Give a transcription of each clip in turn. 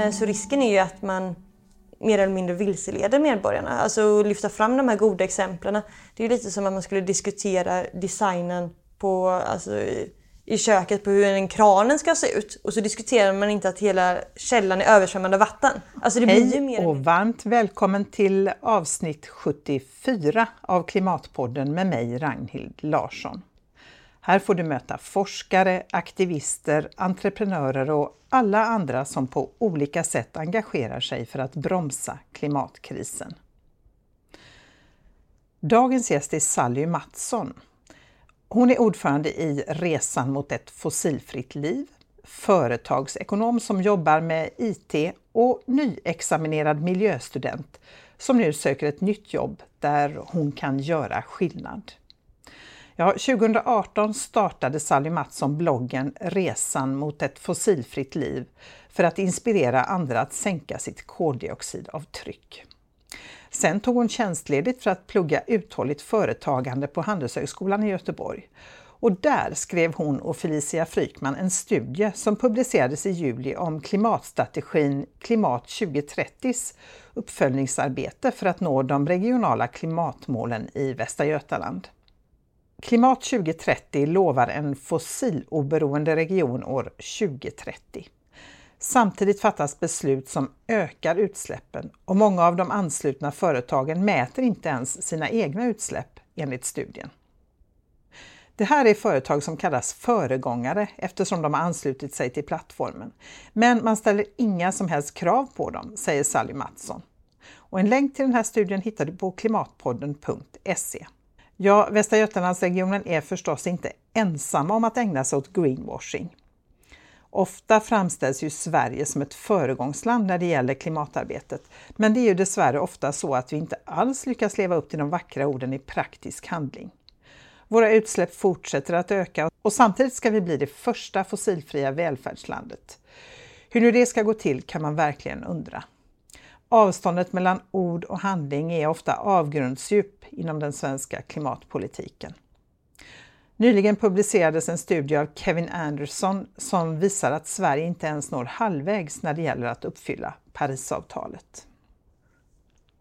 Eh, så risken är ju att man mer eller mindre vilseleder medborgarna. Alltså lyfta fram de här goda exemplen. Det är lite som att man skulle diskutera designen på, alltså, i köket på hur en kranen ska se ut och så diskuterar man inte att hela källan är översvämmad av vatten. Alltså Hej ju mer... och varmt välkommen till avsnitt 74 av Klimatpodden med mig Ragnhild Larsson. Här får du möta forskare, aktivister, entreprenörer och alla andra som på olika sätt engagerar sig för att bromsa klimatkrisen. Dagens gäst är Sally Mattsson. Hon är ordförande i Resan mot ett fossilfritt liv, företagsekonom som jobbar med IT och nyexaminerad miljöstudent som nu söker ett nytt jobb där hon kan göra skillnad. Ja, 2018 startade Sally Mattsson bloggen Resan mot ett fossilfritt liv för att inspirera andra att sänka sitt koldioxidavtryck. Sen tog hon tjänstledigt för att plugga uthålligt företagande på Handelshögskolan i Göteborg. Och där skrev hon och Felicia Frykman en studie som publicerades i juli om klimatstrategin Klimat 2030s uppföljningsarbete för att nå de regionala klimatmålen i Västra Götaland. Klimat 2030 lovar en fossiloberoende region år 2030. Samtidigt fattas beslut som ökar utsläppen och många av de anslutna företagen mäter inte ens sina egna utsläpp enligt studien. Det här är företag som kallas föregångare eftersom de har anslutit sig till plattformen. Men man ställer inga som helst krav på dem, säger Sally Mattsson. Och en länk till den här studien hittar du på klimatpodden.se. Ja, Västra Götalandsregionen är förstås inte ensamma om att ägna sig åt greenwashing. Ofta framställs ju Sverige som ett föregångsland när det gäller klimatarbetet, men det är ju dessvärre ofta så att vi inte alls lyckas leva upp till de vackra orden i praktisk handling. Våra utsläpp fortsätter att öka och samtidigt ska vi bli det första fossilfria välfärdslandet. Hur nu det ska gå till kan man verkligen undra. Avståndet mellan ord och handling är ofta avgrundsdjup inom den svenska klimatpolitiken. Nyligen publicerades en studie av Kevin Anderson som visar att Sverige inte ens når halvvägs när det gäller att uppfylla Parisavtalet.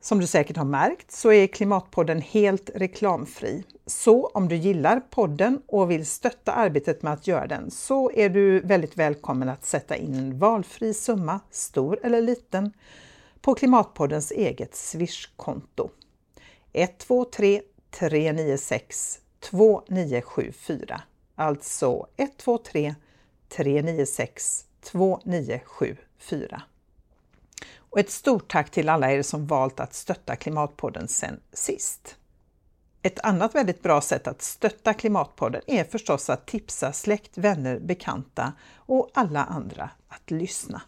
Som du säkert har märkt så är Klimatpodden helt reklamfri. Så om du gillar podden och vill stötta arbetet med att göra den så är du väldigt välkommen att sätta in en valfri summa, stor eller liten, på Klimatpoddens eget Swish-konto. 123 396 2974. Alltså 123 396 2974. Och ett stort tack till alla er som valt att stötta Klimatpodden sen sist. Ett annat väldigt bra sätt att stötta Klimatpodden är förstås att tipsa släkt, vänner, bekanta och alla andra att lyssna.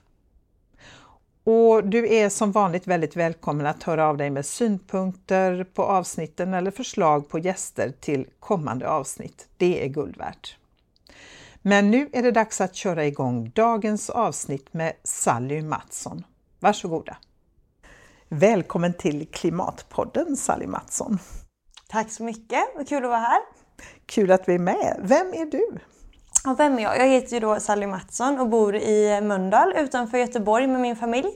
Och du är som vanligt väldigt välkommen att höra av dig med synpunkter på avsnitten eller förslag på gäster till kommande avsnitt. Det är guld värt. Men nu är det dags att köra igång dagens avsnitt med Sally Mattsson. Varsågoda! Välkommen till Klimatpodden Sally Mattsson. Tack så mycket, vad kul att vara här. Kul att vi är med. Vem är du? Och vem är jag? Jag heter ju då Sally Mattsson och bor i Mölndal utanför Göteborg med min familj.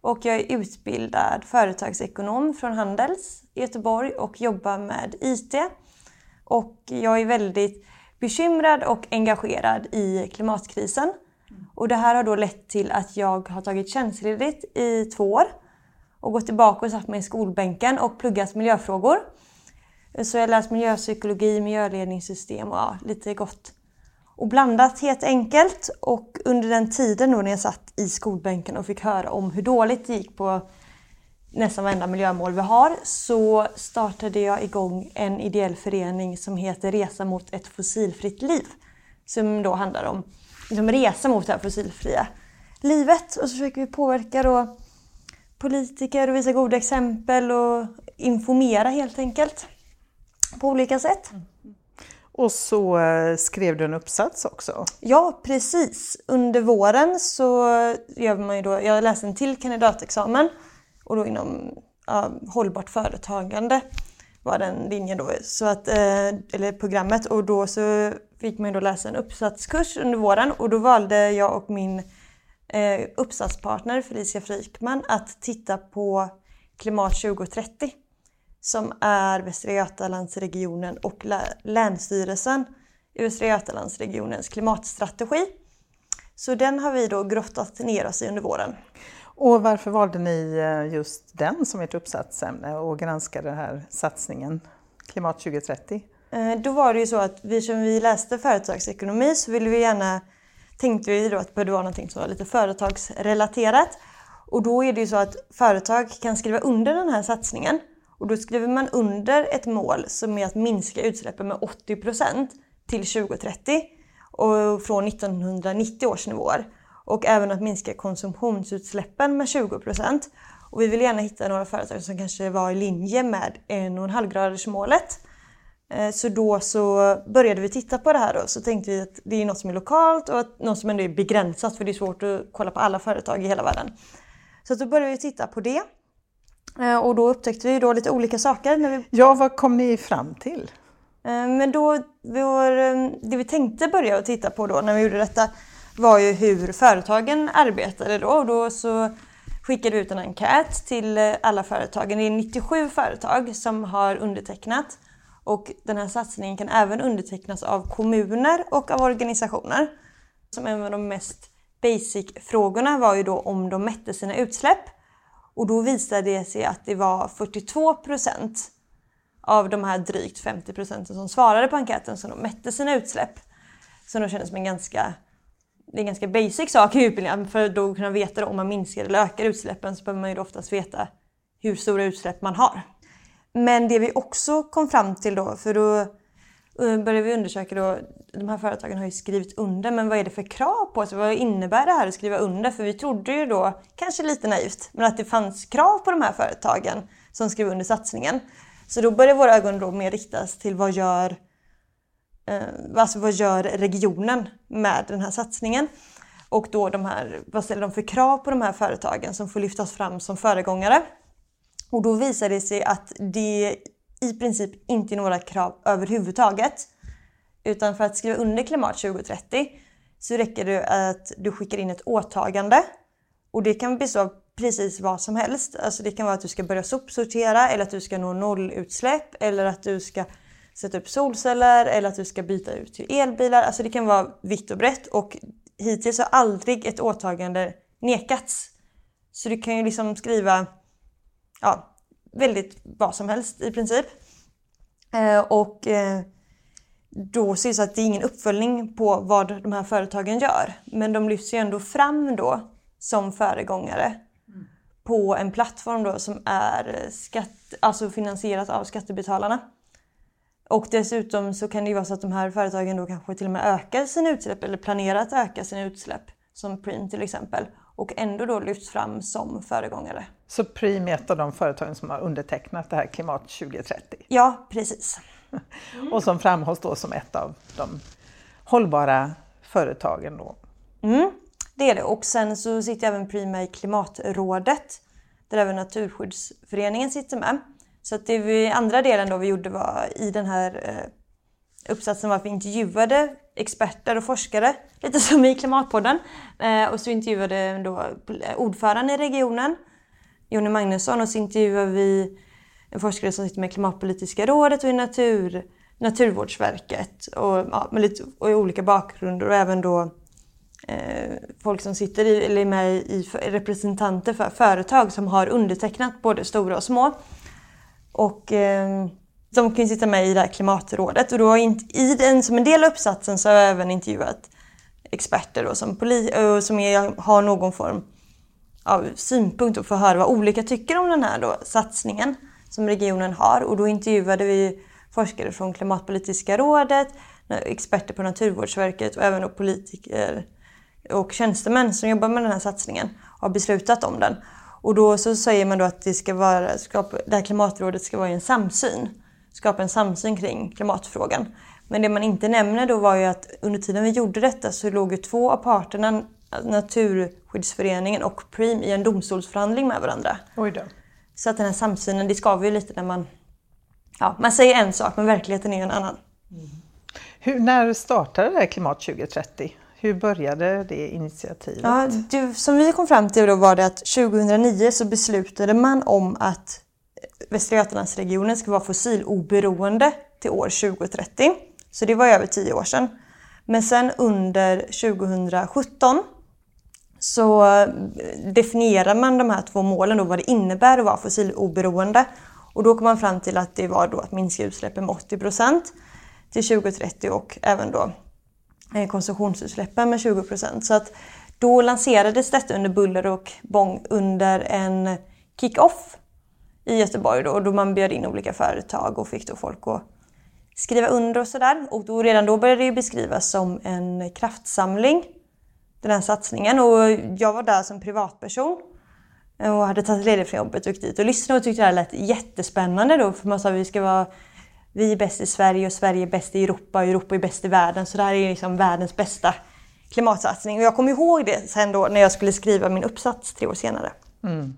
Och jag är utbildad företagsekonom från Handels i Göteborg och jobbar med IT. Och jag är väldigt bekymrad och engagerad i klimatkrisen. Och det här har då lett till att jag har tagit tjänstledigt i två år och gått tillbaka och satt mig i skolbänken och pluggat miljöfrågor. Så jag har läst miljöpsykologi, miljöledningssystem och ja, lite gott och blandat helt enkelt. Och under den tiden då när jag satt i skolbänken och fick höra om hur dåligt det gick på nästan varenda miljömål vi har så startade jag igång en ideell förening som heter Resa mot ett fossilfritt liv. Som då handlar om liksom, resa mot det här fossilfria livet. Och så försöker vi påverka då politiker och visa goda exempel och informera helt enkelt på olika sätt. Mm. Och så eh, skrev du en uppsats också. Ja, precis. Under våren så gör man ju då, jag läste en till kandidatexamen och då inom ja, hållbart företagande var den linjen då, så att, eh, eller programmet och då så fick man ju då läsa en uppsatskurs under våren och då valde jag och min eh, uppsatspartner Felicia Frykman att titta på Klimat 2030 som är Västra Götalandsregionen och Länsstyrelsen i Västra Götalandsregionens klimatstrategi. Så den har vi då grottat ner oss i under våren. Och varför valde ni eh, just den som ert uppsatsämne och granskade den här satsningen Klimat 2030? Eh, då var det ju så att vi som vi läste företagsekonomi så ville vi gärna, tänkte vi då att det behövde vara någonting som var lite företagsrelaterat. Och då är det ju så att företag kan skriva under den här satsningen och då skriver man under ett mål som är att minska utsläppen med 80% till 2030 och från 1990 års nivåer. Och även att minska konsumtionsutsläppen med 20% Och vi vill gärna hitta några företag som kanske var i linje med 1,5-gradersmålet. Eh, så då så började vi titta på det här och Så tänkte vi att det är något som är lokalt och att något som ändå är begränsat för det är svårt att kolla på alla företag i hela världen. Så då började vi titta på det. Eh, och då upptäckte vi då lite olika saker. När vi... Ja, vad kom ni fram till? Eh, men då, vår, eh, det vi tänkte börja att titta på då när vi gjorde detta var ju hur företagen arbetade då. Och då så skickade vi ut en enkät till alla företagen. Det är 97 företag som har undertecknat. Och den här satsningen kan även undertecknas av kommuner och av organisationer. Som en av de mest basic-frågorna var ju då om de mätte sina utsläpp. Och då visade det sig att det var 42 procent av de här drygt 50 procenten som svarade på enkäten som de mätte sina utsläpp. Så då kändes som en ganska, det är en ganska basic sak i utbildningen. För att då kunna veta då, om man minskar eller ökar utsläppen så behöver man ju oftast veta hur stora utsläpp man har. Men det vi också kom fram till då, för då började vi undersöka då, de här företagen har ju skrivit under, men vad är det för krav på sig? Vad innebär det här att skriva under? För vi trodde ju då, kanske lite naivt, men att det fanns krav på de här företagen som skrev under satsningen. Så då började våra ögon då mer riktas till vad gör, eh, alltså vad gör regionen med den här satsningen? Och då de här, vad ställer de för krav på de här företagen som får lyftas fram som föregångare? Och då visade det sig att det i princip inte några krav överhuvudtaget. Utan för att skriva under Klimat 2030 så räcker det att du skickar in ett åtagande. Och det kan bestå av precis vad som helst. Alltså det kan vara att du ska börja sopsortera eller att du ska nå nollutsläpp eller att du ska sätta upp solceller eller att du ska byta ut till elbilar. Alltså det kan vara vitt och brett och hittills har aldrig ett åtagande nekats. Så du kan ju liksom skriva ja, väldigt vad som helst i princip. Eh, och eh, då syns att det är ingen uppföljning på vad de här företagen gör. Men de lyfts ju ändå fram då som föregångare mm. på en plattform då som är skatt, alltså finansierat av skattebetalarna. Och dessutom så kan det ju vara så att de här företagen då kanske till och med ökar sina utsläpp eller planerar att öka sina utsläpp, som Preem till exempel och ändå då lyfts fram som föregångare. Så Preem är ett av de företagen som har undertecknat det här Klimat 2030? Ja, precis. Mm. och som framhålls då som ett av de hållbara företagen då? Mm, det är det och sen så sitter även med i Klimatrådet där även Naturskyddsföreningen sitter med. Så att det vi, andra delen då vi gjorde var i den här eh, uppsatsen var att vi intervjuade experter och forskare, lite som i Klimatpodden. Eh, och så intervjuade då ordföranden i regionen, Jonny Magnusson, och så intervjuar vi en forskare som sitter med Klimatpolitiska rådet och i natur, Naturvårdsverket och, ja, med lite och i olika bakgrunder och även då eh, folk som sitter i, eller är med i representanter för företag som har undertecknat både stora och små. Och eh, de kan ju sitta med i det här klimatrådet och då i den, som en del av uppsatsen så har jag även intervjuat experter då, som, poli, som är, har någon form ja, synpunkt och få höra vad olika tycker om den här då, satsningen som regionen har. Och då intervjuade vi forskare från Klimatpolitiska rådet, experter på Naturvårdsverket och även politiker och tjänstemän som jobbar med den här satsningen och har beslutat om den. Och då så säger man då att det, ska vara, det här klimatrådet ska vara en samsyn skapa en samsyn kring klimatfrågan. Men det man inte nämner då var ju att under tiden vi gjorde detta så låg ju två av parterna, Naturskyddsföreningen och Preem, i en domstolsförhandling med varandra. Oj då. Så att den här samsynen, det skaver ju lite när man... Ja, man säger en sak men verkligheten är en annan. Mm. Hur, när startade det här Klimat 2030? Hur började det initiativet? Ja, det, som vi kom fram till då var det att 2009 så beslutade man om att Västra Götalandsregionen ska vara fossiloberoende till år 2030. Så det var över tio år sedan. Men sen under 2017 så eh, definierar man de här två målen och vad det innebär att vara fossiloberoende. Och då kom man fram till att det var då att minska utsläppen med 80 till 2030 och även då eh, konsumtionsutsläppen med 20% Så att då lanserades detta under buller och bång under en kick-off i Göteborg då, då man bjöd in olika företag och fick då folk att skriva under och sådär. Och då, redan då började det beskrivas som en kraftsamling, den här satsningen. Och jag var där som privatperson och hade tagit ledigt från jobbet och gick dit och lyssnade och tyckte det här lät jättespännande då. För man sa att vi ska vara vi är bäst i Sverige och Sverige är bäst i Europa och Europa är bäst i världen. Så det här är liksom världens bästa klimatsatsning. Och jag kommer ihåg det sen då när jag skulle skriva min uppsats tre år senare. Mm.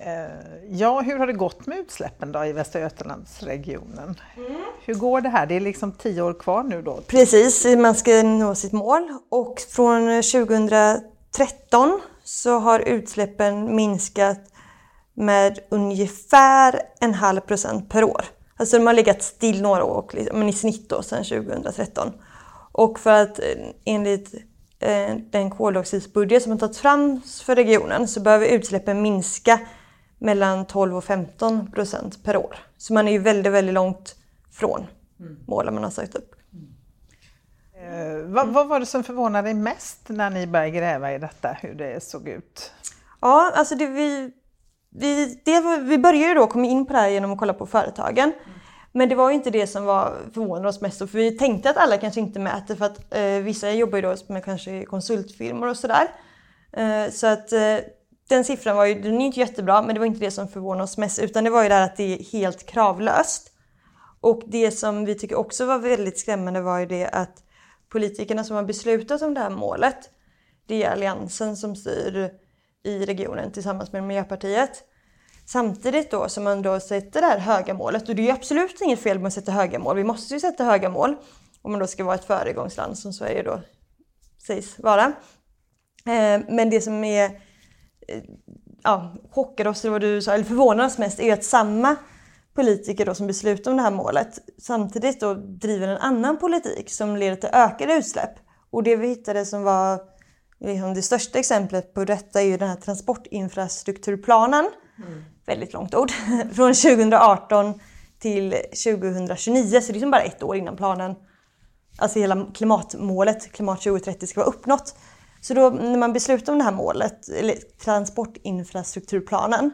Eh, ja, hur har det gått med utsläppen då i Västra Götalandsregionen? Mm. Hur går det här? Det är liksom tio år kvar nu då? Precis, man ska nå sitt mål och från 2013 så har utsläppen minskat med ungefär en halv procent per år. Alltså de har legat still några år, men i snitt då sedan 2013. Och för att eh, enligt eh, den koldioxidbudget som har tagits fram för regionen så behöver utsläppen minska mellan 12 och 15 procent per år. Så man är ju väldigt, väldigt långt från målen man har satt upp. Eh, vad, vad, var det som förvånade dig mest när ni började gräva i detta, hur det såg ut? Ja, alltså det, vi, vi, det, vi började ju då komma in på det här genom att kolla på företagen. Men det var ju inte det som var förvånade oss mest. För vi tänkte att alla kanske inte mäter för att eh, vissa jobbar ju då med kanske konsultfirmor och sådär. Eh, så att eh, den siffran var ju, den är inte jättebra, men det var inte det som förvånade oss mest, utan det var ju det här att det är helt kravlöst. Och det som vi tycker också var väldigt skrämmande var ju det att politikerna som har beslutat om det här målet, det är Alliansen som styr i regionen tillsammans med Miljöpartiet. Samtidigt då som man då sätter det här höga målet, och det är ju absolut inget fel med att sätta höga mål, vi måste ju sätta höga mål om man då ska vara ett föregångsland som Sverige då sägs vara. Eh, men det som är ja, chockade oss, eller vad du sa, eller förvånade oss mest, är att samma politiker då som beslutar om det här målet samtidigt då driver en annan politik som leder till ökade utsläpp. Och det vi hittade som var liksom det största exemplet på detta är ju den här transportinfrastrukturplanen. Mm. Väldigt långt ord. Från 2018 till 2029, så det är liksom bara ett år innan planen, alltså hela klimatmålet, klimat 2030, ska vara uppnått. Så då när man beslutar om det här målet, eller transportinfrastrukturplanen,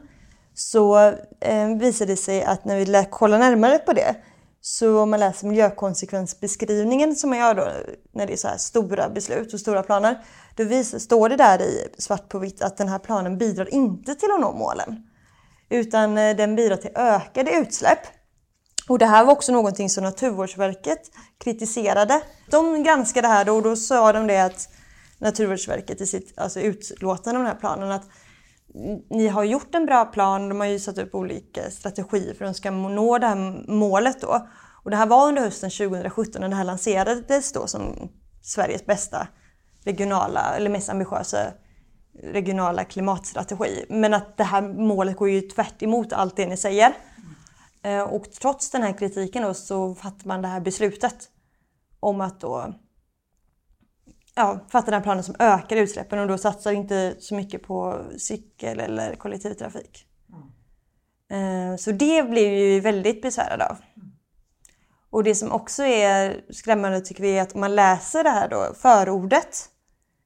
så eh, visade det sig att när vi kollar närmare på det, så om man läser miljökonsekvensbeskrivningen som man gör då när det är så här stora beslut och stora planer, då visar, står det där i svart på vitt att den här planen bidrar inte till att nå målen. Utan eh, den bidrar till ökade utsläpp. Och det här var också någonting som Naturvårdsverket kritiserade. De granskade det här då och då sa de det att Naturvårdsverket i sitt alltså, utlåtande om den här planen att ni har gjort en bra plan, de har ju satt upp olika strategier för att de ska nå det här målet då. Och det här var under hösten 2017 när det här lanserades då som Sveriges bästa regionala, eller mest ambitiösa regionala klimatstrategi. Men att det här målet går ju tvärt emot allt det ni säger. Eh, och trots den här kritiken då så fattar man det här beslutet om att då ja, fatta den här planen som ökar utsläppen och då satsar inte så mycket på cykel eller kollektivtrafik. Mm. Så det blir vi väldigt besvärade av. Och det som också är skrämmande tycker vi är att om man läser det här då, förordet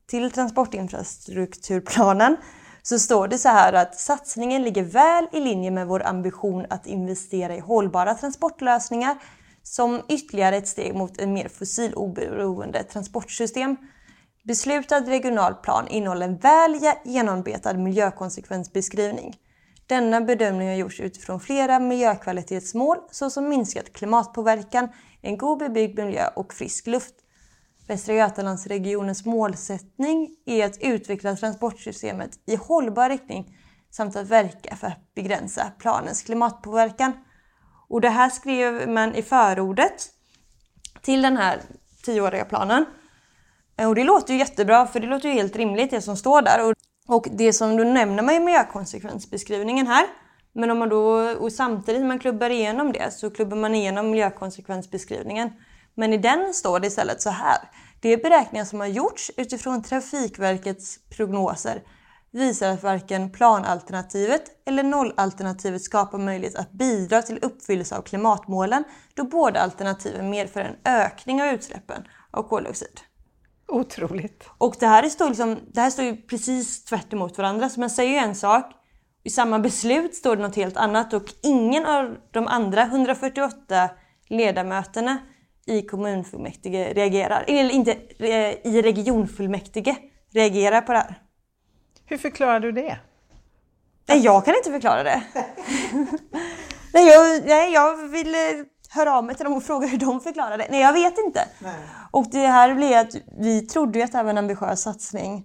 till transportinfrastrukturplanen så står det så här att satsningen ligger väl i linje med vår ambition att investera i hållbara transportlösningar som ytterligare ett steg mot ett mer fossiloberoende transportsystem Beslutad regional plan innehåller en väl genombetad miljökonsekvensbeskrivning. Denna bedömning har gjorts utifrån flera miljökvalitetsmål såsom minskad klimatpåverkan, en god bebyggd miljö och frisk luft. Västra Götalandsregionens målsättning är att utveckla transportsystemet i hållbar riktning samt att verka för att begränsa planens klimatpåverkan. Och det här skrev man i förordet till den här tioåriga planen. Eh, och det låter ju jättebra för det låter ju helt rimligt det som står där. Och, och det som du nämner man i miljökonsekvensbeskrivningen här. Men om man då, och samtidigt som man klubbar igenom det så klubbar man igenom miljökonsekvensbeskrivningen. Men i den står det istället så här. Det är beräkningar som har gjorts utifrån Trafikverkets prognoser visar att varken planalternativet eller nollalternativet skapar möjlighet att bidra till uppfyllelse av klimatmålen då båda alternativen medför en ökning av utsläppen av koldioxid. Otroligt. Och det här, står liksom, det här står ju precis tvärt emot varandra. Så man säger ju en sak, i samma beslut står det något helt annat och ingen av de andra 148 ledamöterna i kommunfullmäktige reagerar, eller inte eh, i regionfullmäktige reagerar på det här. Hur förklarar du det? Nej, jag kan inte förklara det. nej, jag, nej, jag vill eh, höra av mig till dem och fråga hur de förklarar det. Nej, jag vet inte. Nej. Och det här blev att vi trodde ju att det här var en ambitiös satsning.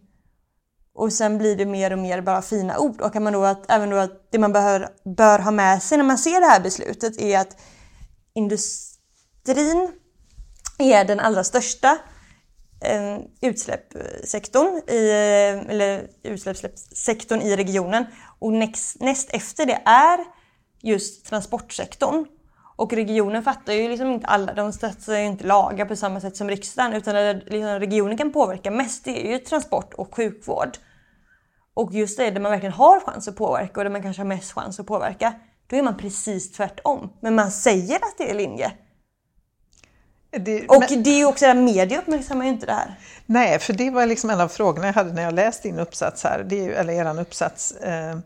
Och sen blir det mer och mer bara fina ord. Och man då att, även då att det man bör, bör ha med sig när man ser det här beslutet är att industrin är den allra största eh, utsläppssektorn i, eh, eller utsläppssektorn i regionen. Och näst, näst efter det är just transportsektorn. Och regionen fattar ju liksom inte alla, de stöttar ju inte lagar på samma sätt som riksdagen utan det liksom regionen kan påverka mest det är ju transport och sjukvård. Och just det, där man verkligen har chans att påverka och där man kanske har mest chans att påverka, då är man precis tvärtom. Men man säger att det är linje. Det, och men, det är ju också att media uppmärksammar ju inte det här. Nej, för det var liksom en av frågorna jag hade när jag läste din uppsats här, det är ju, eller eran uppsats. Eh,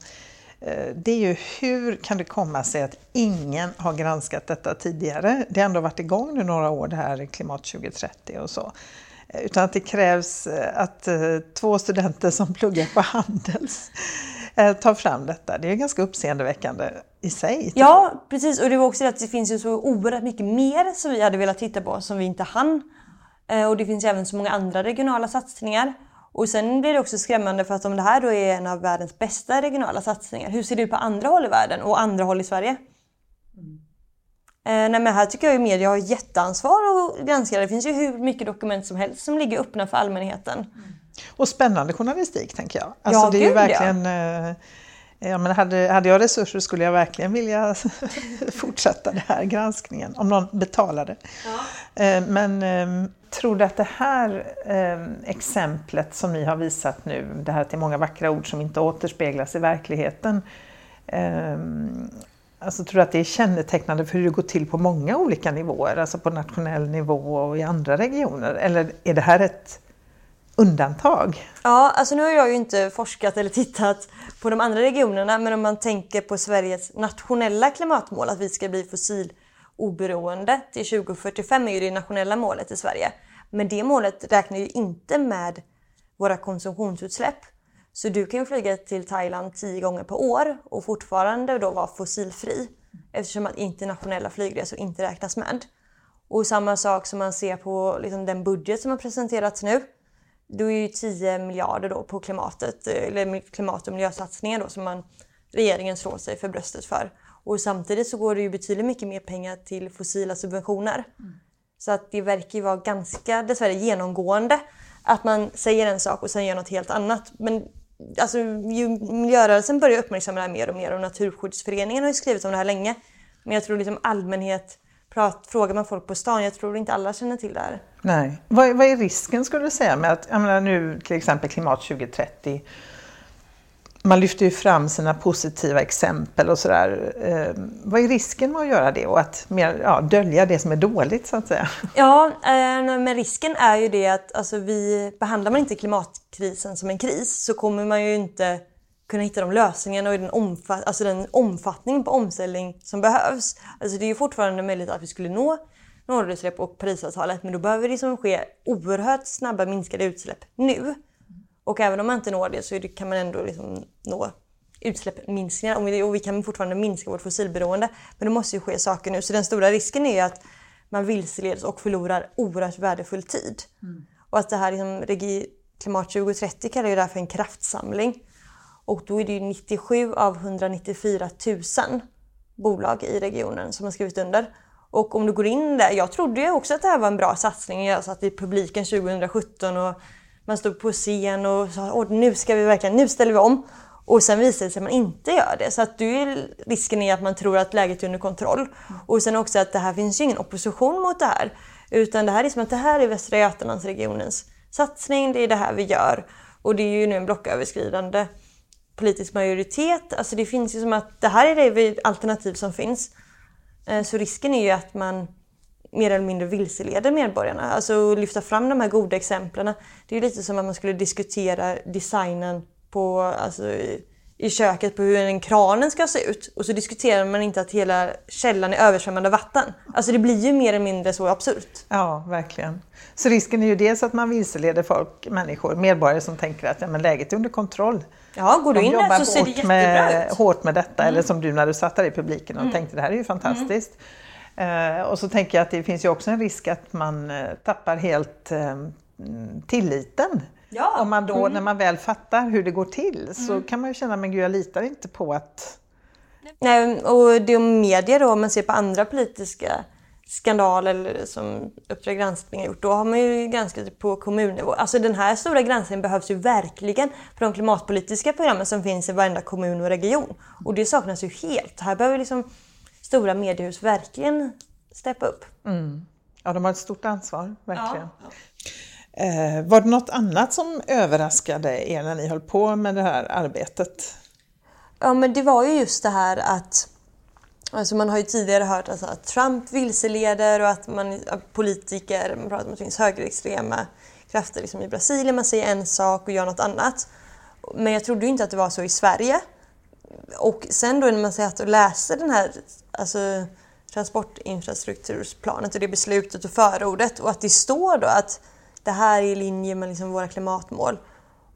Eh, det är ju hur kan det komma sig att ingen har granskat detta tidigare? Det har ändå varit igång nu några år det här Klimat 2030 och så. Eh, utan att det krävs eh, att två studenter som pluggar på Handels tar fram detta. Det är ganska uppseendeväckande i sig. Ja, precis. Och det var också det att det finns ju så oerhört mycket mer som vi hade velat titta på som vi inte hann. Och det finns även så många andra regionala satsningar. Och sen blir det också skrämmande för att om det här då är en av världens bästa regionala satsningar, hur ser det ut på andra håll i världen och andra håll i Sverige? Mm. Eh, nej men här tycker jag ju media har jätteansvar att granska. Det finns ju hur mycket dokument som helst som ligger öppna för allmänheten. Mm. Och spännande journalistik tänker jag. Alltså, ja, det är gud, ju verkligen... Ja. Eh, ja, men hade, hade jag resurser skulle jag verkligen vilja fortsätta den här granskningen, om någon betalade. Ja. Eh, men eh, tror du att det här eh, exemplet som ni har visat nu, det här till många vackra ord som inte återspeglas i verkligheten, ehm, Alltså, tror du att det är kännetecknande för hur det går till på många olika nivåer, alltså på nationell nivå och i andra regioner? Eller är det här ett undantag? Ja, alltså nu har jag ju inte forskat eller tittat på de andra regionerna, men om man tänker på Sveriges nationella klimatmål, att vi ska bli oberoende till 2045 är ju det nationella målet i Sverige. Men det målet räknar ju inte med våra konsumtionsutsläpp. Så du kan ju flyga till Thailand tio gånger per år och fortfarande då vara fossilfri eftersom att internationella flygresor inte räknas med. Och samma sak som man ser på liksom den budget som har presenterats nu. Då är ju 10 miljarder då på klimatet, eh, eller klimat och miljösatsningar då som man, regeringen slår sig för bröstet för. Och samtidigt så går det ju betydligt mycket mer pengar till fossila subventioner. Mm. Så att det verkar ju vara ganska dessvärre genomgående att man säger en sak och sen gör något helt annat. Men alltså, ju, miljörörelsen börjar uppmärksamma det här mer och mer och Naturskyddsföreningen har ju skrivit om det här länge. Men jag tror liksom allmänhet, prat, frågar man folk på stan, jag tror inte alla känner till det här. Nej. Vad, vad är risken skulle du säga med att, jag menar nu till exempel Klimat 2030 man lyfter ju fram sina positiva exempel och sådär. Eh, vad är risken med att göra det och att mer, ja, dölja det som är dåligt så att säga? Ja, eh, men risken är ju det att alltså, vi, behandlar man inte klimatkrisen som en kris så kommer man ju inte kunna hitta de lösningarna och den, omfatt, alltså den omfattning på omställning som behövs. Alltså det är ju fortfarande möjligt att vi skulle nå nollutsläpp och Parisavtalet men då behöver det liksom ske oerhört snabba minskade utsläpp nu. Och även om man inte når det så kan man ändå liksom nå utsläppsminskningar och vi, och vi kan fortfarande minska vårt fossilberoende. Men det måste ju ske saker nu. Så den stora risken är att man vilseleds och förlorar oerhört värdefull tid. Mm. Och att det här liksom, Regi Klimat 2030 kallar ju det här för en kraftsamling. Och då är det ju 97 av 194 000 bolag i regionen som har skrivit under. Och om du går in där, jag trodde ju också att det här var en bra satsning. Jag satt i publiken 2017 och man stod på scen och sa Åh, nu ska vi verkligen, nu ställer vi om. Och sen visar det sig att man inte gör det. Så att du, risken är att man tror att läget är under kontroll. Och sen också att det här finns ju ingen opposition mot det här. Utan det här är som att det här är Västra Götalandsregionens satsning, det är det här vi gör. Och det är ju nu en blocköverskridande politisk majoritet. Alltså det finns ju som att det här är det alternativ som finns. Eh, så risken är ju att man mer eller mindre vilseleder medborgarna. Alltså lyfta fram de här goda exemplen. Det är lite som att man skulle diskutera designen på, alltså, i köket på hur en kranen ska se ut. Och så diskuterar man inte att hela källan är översvämmad av vatten. Alltså det blir ju mer eller mindre så absurt. Ja, verkligen. Så risken är ju dels att man vilseleder folk, människor, medborgare som tänker att ja, men läget är under kontroll. Ja, går du in där så ser det jättebra med, ut. hårt med detta, mm. eller som du när du satt där i publiken och mm. tänkte det här är ju fantastiskt. Mm. Uh, och så tänker jag att det finns ju också en risk att man uh, tappar helt uh, tilliten Ja. Om man då, mm. när man väl fattar hur det går till, så mm. kan man ju känna, men gud jag litar inte på att... Nej, och det om media då, om man ser på andra politiska skandaler som Uppdrag granskning har gjort, då har man ju granskat på kommunnivå. Alltså den här stora granskningen behövs ju verkligen för de klimatpolitiska programmen som finns i varenda kommun och region. Och det saknas ju helt. Här behöver liksom stora mediehus verkligen steppa upp. Mm. Ja, de har ett stort ansvar, verkligen. Ja. Eh, var det något annat som överraskade er när ni höll på med det här arbetet? Ja, men det var ju just det här att Alltså man har ju tidigare hört alltså att Trump vilseleder och att man, politiker man pratar om att det finns högerextrema krafter liksom i Brasilien. Man säger en sak och gör något annat. Men jag trodde inte att det var så i Sverige. Och sen då när man säger och läser den här alltså, transportinfrastrukturplanen och det beslutet och förordet och att det står då att det här är i linje med liksom våra klimatmål.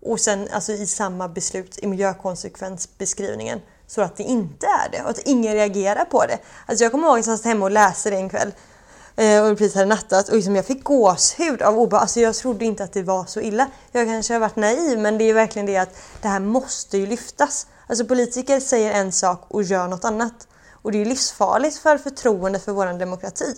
Och sen alltså i samma beslut i miljökonsekvensbeskrivningen så att det inte är det och att ingen reagerar på det. Alltså jag kommer ihåg att jag satt hemma och läste det en kväll eh, och precis hade nattat och liksom jag fick gåshud av obehag. Alltså jag trodde inte att det var så illa. Jag kanske har varit naiv men det är verkligen det att det här måste ju lyftas. Alltså politiker säger en sak och gör något annat. Och det är livsfarligt för förtroendet för vår demokrati.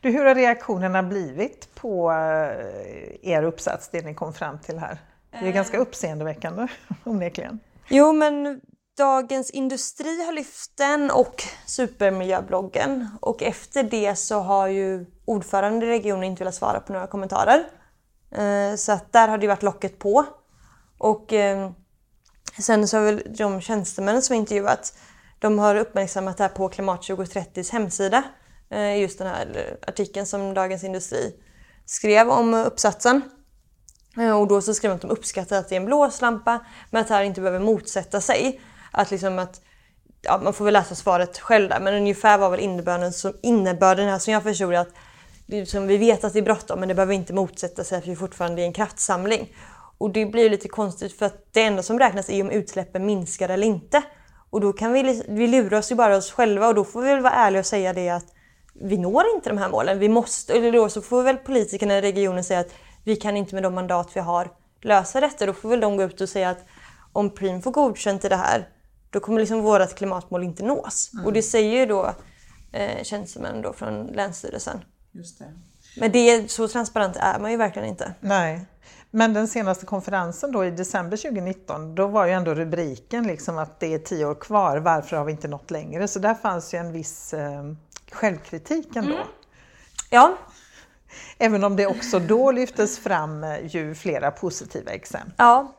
Du, hur har reaktionerna blivit på eh, er uppsats, det ni kom fram till här? Det är ganska eh. uppseendeväckande onekligen. Jo, men Dagens Industri har lyft den och Supermiljöbloggen. Och efter det så har ju ordförande i regionen inte velat svara på några kommentarer. Eh, så att där har det varit locket på. Och sen så har väl de tjänstemän som intervjuat, de har uppmärksammat det här på Klimat 2030s hemsida. Eh, just den här artikeln som Dagens Industri skrev om uppsatsen. Eh, och då så skrev de att de uppskattar att det är en blåslampa men att det här inte behöver motsätta sig. Att liksom att, ja, man får väl läsa svaret själv där men ungefär var väl innebörden, som, innebörden här som jag förstod det att liksom, vi vet att det är bråttom men det behöver inte motsätta sig att vi fortfarande är en kraftsamling. Och det blir lite konstigt för att det enda som räknas är om utsläppen minskar eller inte. Och då kan vi, vi lura oss ju bara oss själva och då får vi väl vara ärliga och säga det att vi når inte de här målen. Vi måste, eller då så får väl politikerna i regionen säga att vi kan inte med de mandat vi har lösa detta. Då får väl de gå ut och säga att om Preem får godkänt i det här, då kommer liksom vårt klimatmål inte nås. Mm. Och det säger ju då eh, tjänstemän då från Länsstyrelsen. Just det. Men det, så transparent är man ju verkligen inte. Nej. Men den senaste konferensen då i december 2019, då var ju ändå rubriken liksom att det är tio år kvar, varför har vi inte nått längre? Så där fanns ju en viss eh, självkritik ändå. Mm. Ja. Även om det också då lyftes fram eh, ju flera positiva exempel. Ja.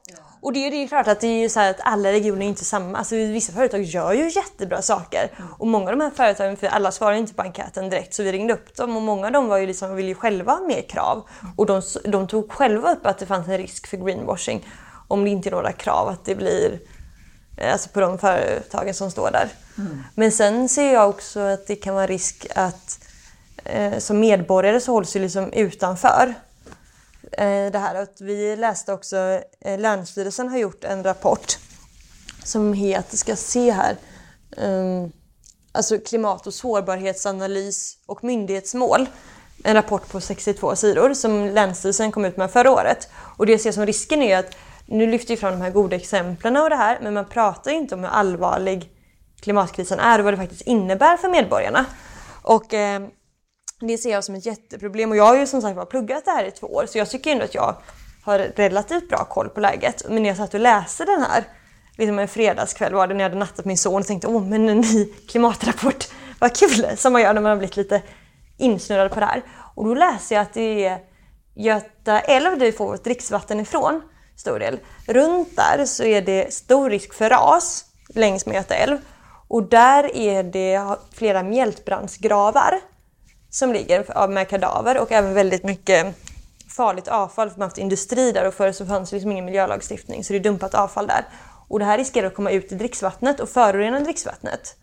Och det är, det är klart att det är ju så att alla regioner är inte samma. Alltså vissa företag gör ju jättebra saker. Och många av de här företagen, för alla svarar inte på enkäten direkt, så vi ringde upp dem och många av dem var ju liksom, ville ju själva ha mer krav. Och de, de tog själva upp att det fanns en risk för greenwashing om det inte är några krav, att det blir Eh, alltså på de företagen som står där. Mm. Men sen ser jag också att det kan vara risk att eh, som medborgare så hålls vi liksom utanför. Eh, det här att vi läste också, eh, Länsstyrelsen har gjort en rapport som heter, ska se här, um, alltså klimat och sårbarhetsanalys och myndighetsmål. En rapport på 62 sidor som Länsstyrelsen kom ut med förra året. Och det jag ser som risken är att nu lyfter vi fram de här goda exemplen och det här, men man pratar inte om hur allvarlig klimatkrisen är och vad det faktiskt innebär för medborgarna. Och eh, det ser jag som ett jätteproblem och jag har ju som sagt pluggat det här i två år så jag tycker ändå att jag har relativt bra koll på läget. Men när jag satt och läste den här, liksom en fredagskväll var det när jag hade nattat min son och tänkte åh men en ny klimatrapport, vad kul! Som man gör när man har blivit lite insnurrad på det här. Och då läser jag att det är Göta älv där vi får vårt dricksvatten ifrån, stor del. Runt där så är det stor risk för ras längs med Göta älv. Och där är det flera mjältbrandsgravar som ligger med kadaver och även väldigt mycket farligt avfall för man har haft industri där och förr så fanns det liksom ingen miljölagstiftning så det är dumpat avfall där. Och det här riskerar att komma ut i dricksvattnet och förorena dricksvattnet.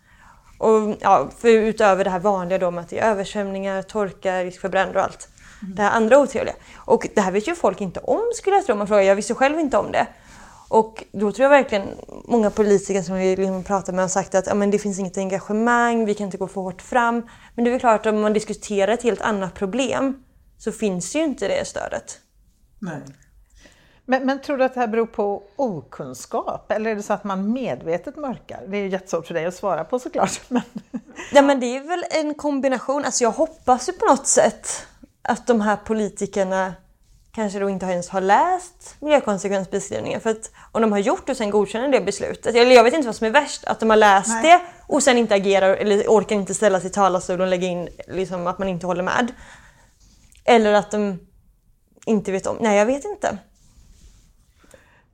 Och ja, för utöver det här vanliga då med att det är översvämningar, torka, risk för bränder och allt. Mm. Det här andra otrevliga. Och det här vet ju folk inte om skulle jag tro om man frågar. Jag visste själv inte om det. Och då tror jag verkligen många politiker som vi liksom pratar med har sagt att ja, men det finns inget engagemang, vi kan inte gå för hårt fram. Men det är väl klart att om man diskuterar ett helt annat problem så finns ju inte det stödet. Nej. Men, men, tror du att det här beror på okunskap eller är det så att man medvetet mörkar? Det är ju jättesvårt för dig att svara på såklart. Men... Ja men det är väl en kombination. Alltså jag hoppas ju på något sätt att de här politikerna kanske då inte ens har läst miljökonsekvensbeskrivningen. För att om de har gjort och sen godkänner det beslutet, eller jag vet inte vad som är värst, att de har läst Nej. det och sen inte agerar eller orkar inte ställa sig i talarstolen och lägga in liksom, att man inte håller med. Eller att de inte vet om. Nej, jag vet inte.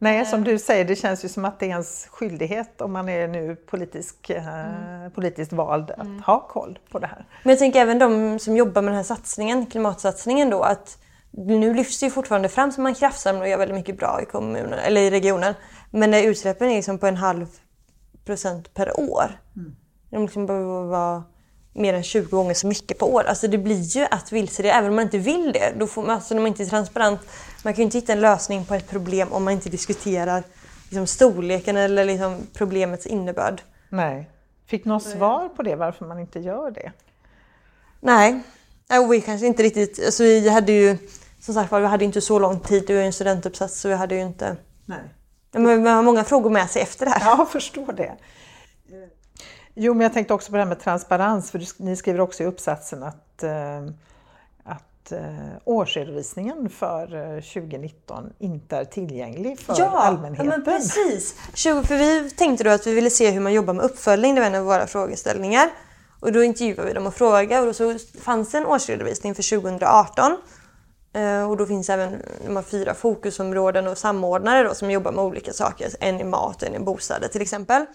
Nej, som du säger, det känns ju som att det är ens skyldighet om man är nu politisk, mm. politiskt vald att mm. ha koll på det här. Men jag tänker även de som jobbar med den här satsningen, klimatsatsningen då, att nu lyfts det ju fortfarande fram som man kraftsamlar och gör väldigt mycket bra i kommunen, eller i regionen. Men när utsläppen är liksom på en halv procent per år. Mm. De liksom behöver vara mer än 20 gånger så mycket på år. Alltså det blir ju att vilseleda, även om man inte vill det. Då får man, alltså när man inte är transparent, man kan ju inte hitta en lösning på ett problem om man inte diskuterar liksom storleken eller liksom problemets innebörd. Nej. Fick något svar på det, varför man inte gör det? Nej, och vi kanske inte riktigt... Alltså vi hade ju, som sagt vi hade inte så lång tid. Det var ju en studentuppsats så vi hade ju inte... Nej. Men man har många frågor med sig efter det här. Ja, jag förstår det. Jo, men jag tänkte också på det här med transparens, för ni skriver också i uppsatsen att, eh, att eh, årsredovisningen för 2019 eh, inte är tillgänglig för ja, allmänheten. Ja, men precis. För vi tänkte då att vi ville se hur man jobbar med uppföljning, det var en av våra frågeställningar. Och då intervjuade vi dem och frågade och då så fanns det en årsredovisning för 2018. Eh, och då finns även de här fyra fokusområden och samordnare då, som jobbar med olika saker. En i mat, en i bostäder till exempel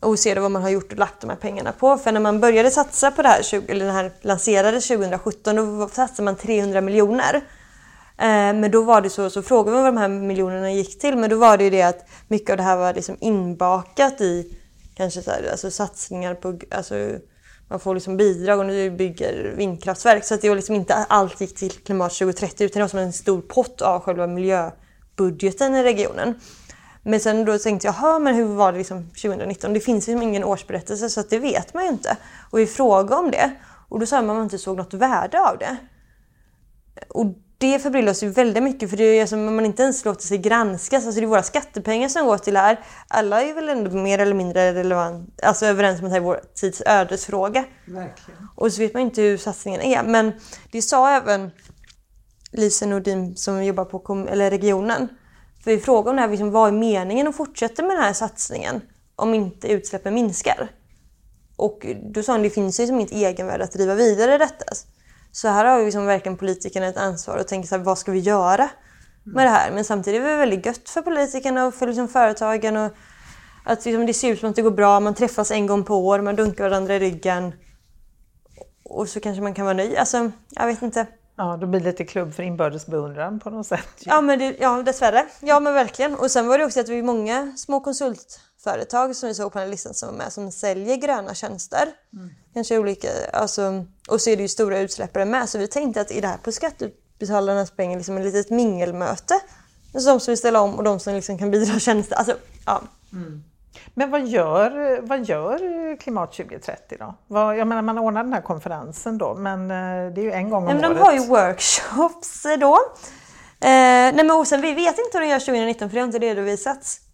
och ser vad man har gjort och lagt de här pengarna på. För när man började satsa på det här, eller den här lanserades 2017, då satsade man 300 miljoner. Eh, men då var det så, så frågade man vad de här miljonerna gick till, men då var det ju det att mycket av det här var liksom inbakat i kanske så här, alltså satsningar på, alltså man får liksom bidrag och nu bygger vindkraftverk. Så att det var liksom inte allt gick till Klimat 2030 utan det var som en stor pott av själva miljöbudgeten i regionen. Men sen då tänkte jag, jaha men hur var det liksom 2019? Det finns ju liksom ingen årsberättelse så att det vet man ju inte. Och vi frågade om det och då sa man att man inte såg något värde av det. Och det förbryllar oss ju väldigt mycket för det är som om man inte ens låter sig granskas. Alltså det är våra skattepengar som går till det här. Alla är väl ändå mer eller mindre relevant, alltså överens om att det här är vår tids ödesfråga. Verkligen. Och så vet man inte hur satsningen är. Men det sa även Lise Nordin som jobbar på eller regionen för vi frågade om det här, liksom, vad är meningen att fortsätta med den här satsningen om inte utsläppen minskar? Och då sa han det finns liksom inget egenvärde att driva vidare detta. Så här har liksom verkligen politikerna ett ansvar och tänker så här, vad ska vi göra med det här? Men samtidigt är det väldigt gött för politikerna och för liksom företagen. Och att liksom det ser ut som att det går bra, man träffas en gång på år, man dunkar varandra i ryggen. Och så kanske man kan vara nöjd. Alltså, jag vet inte. Ja, då blir det lite klubb för inbördes beundran på något sätt. Ja, men det, ja, dessvärre. Ja, men verkligen. Och sen var det också att vi är många små konsultföretag som vi såg på den listan som var med som säljer gröna tjänster. Mm. Kanske olika, alltså, och så är det ju stora utsläppare med. Så vi tänkte att i det här på skattebetalarnas pengar liksom ett litet mingelmöte. Alltså de som vill ställa om och de som liksom kan bidra tjänster. Alltså, ja. Mm. Men vad gör, vad gör Klimat 2030 då? Vad, jag menar man ordnar den här konferensen då men eh, det är ju en gång om men året. De har ju workshops då. Eh, nej men och sen, vi vet inte hur de gör 2019 för det har inte redovisats.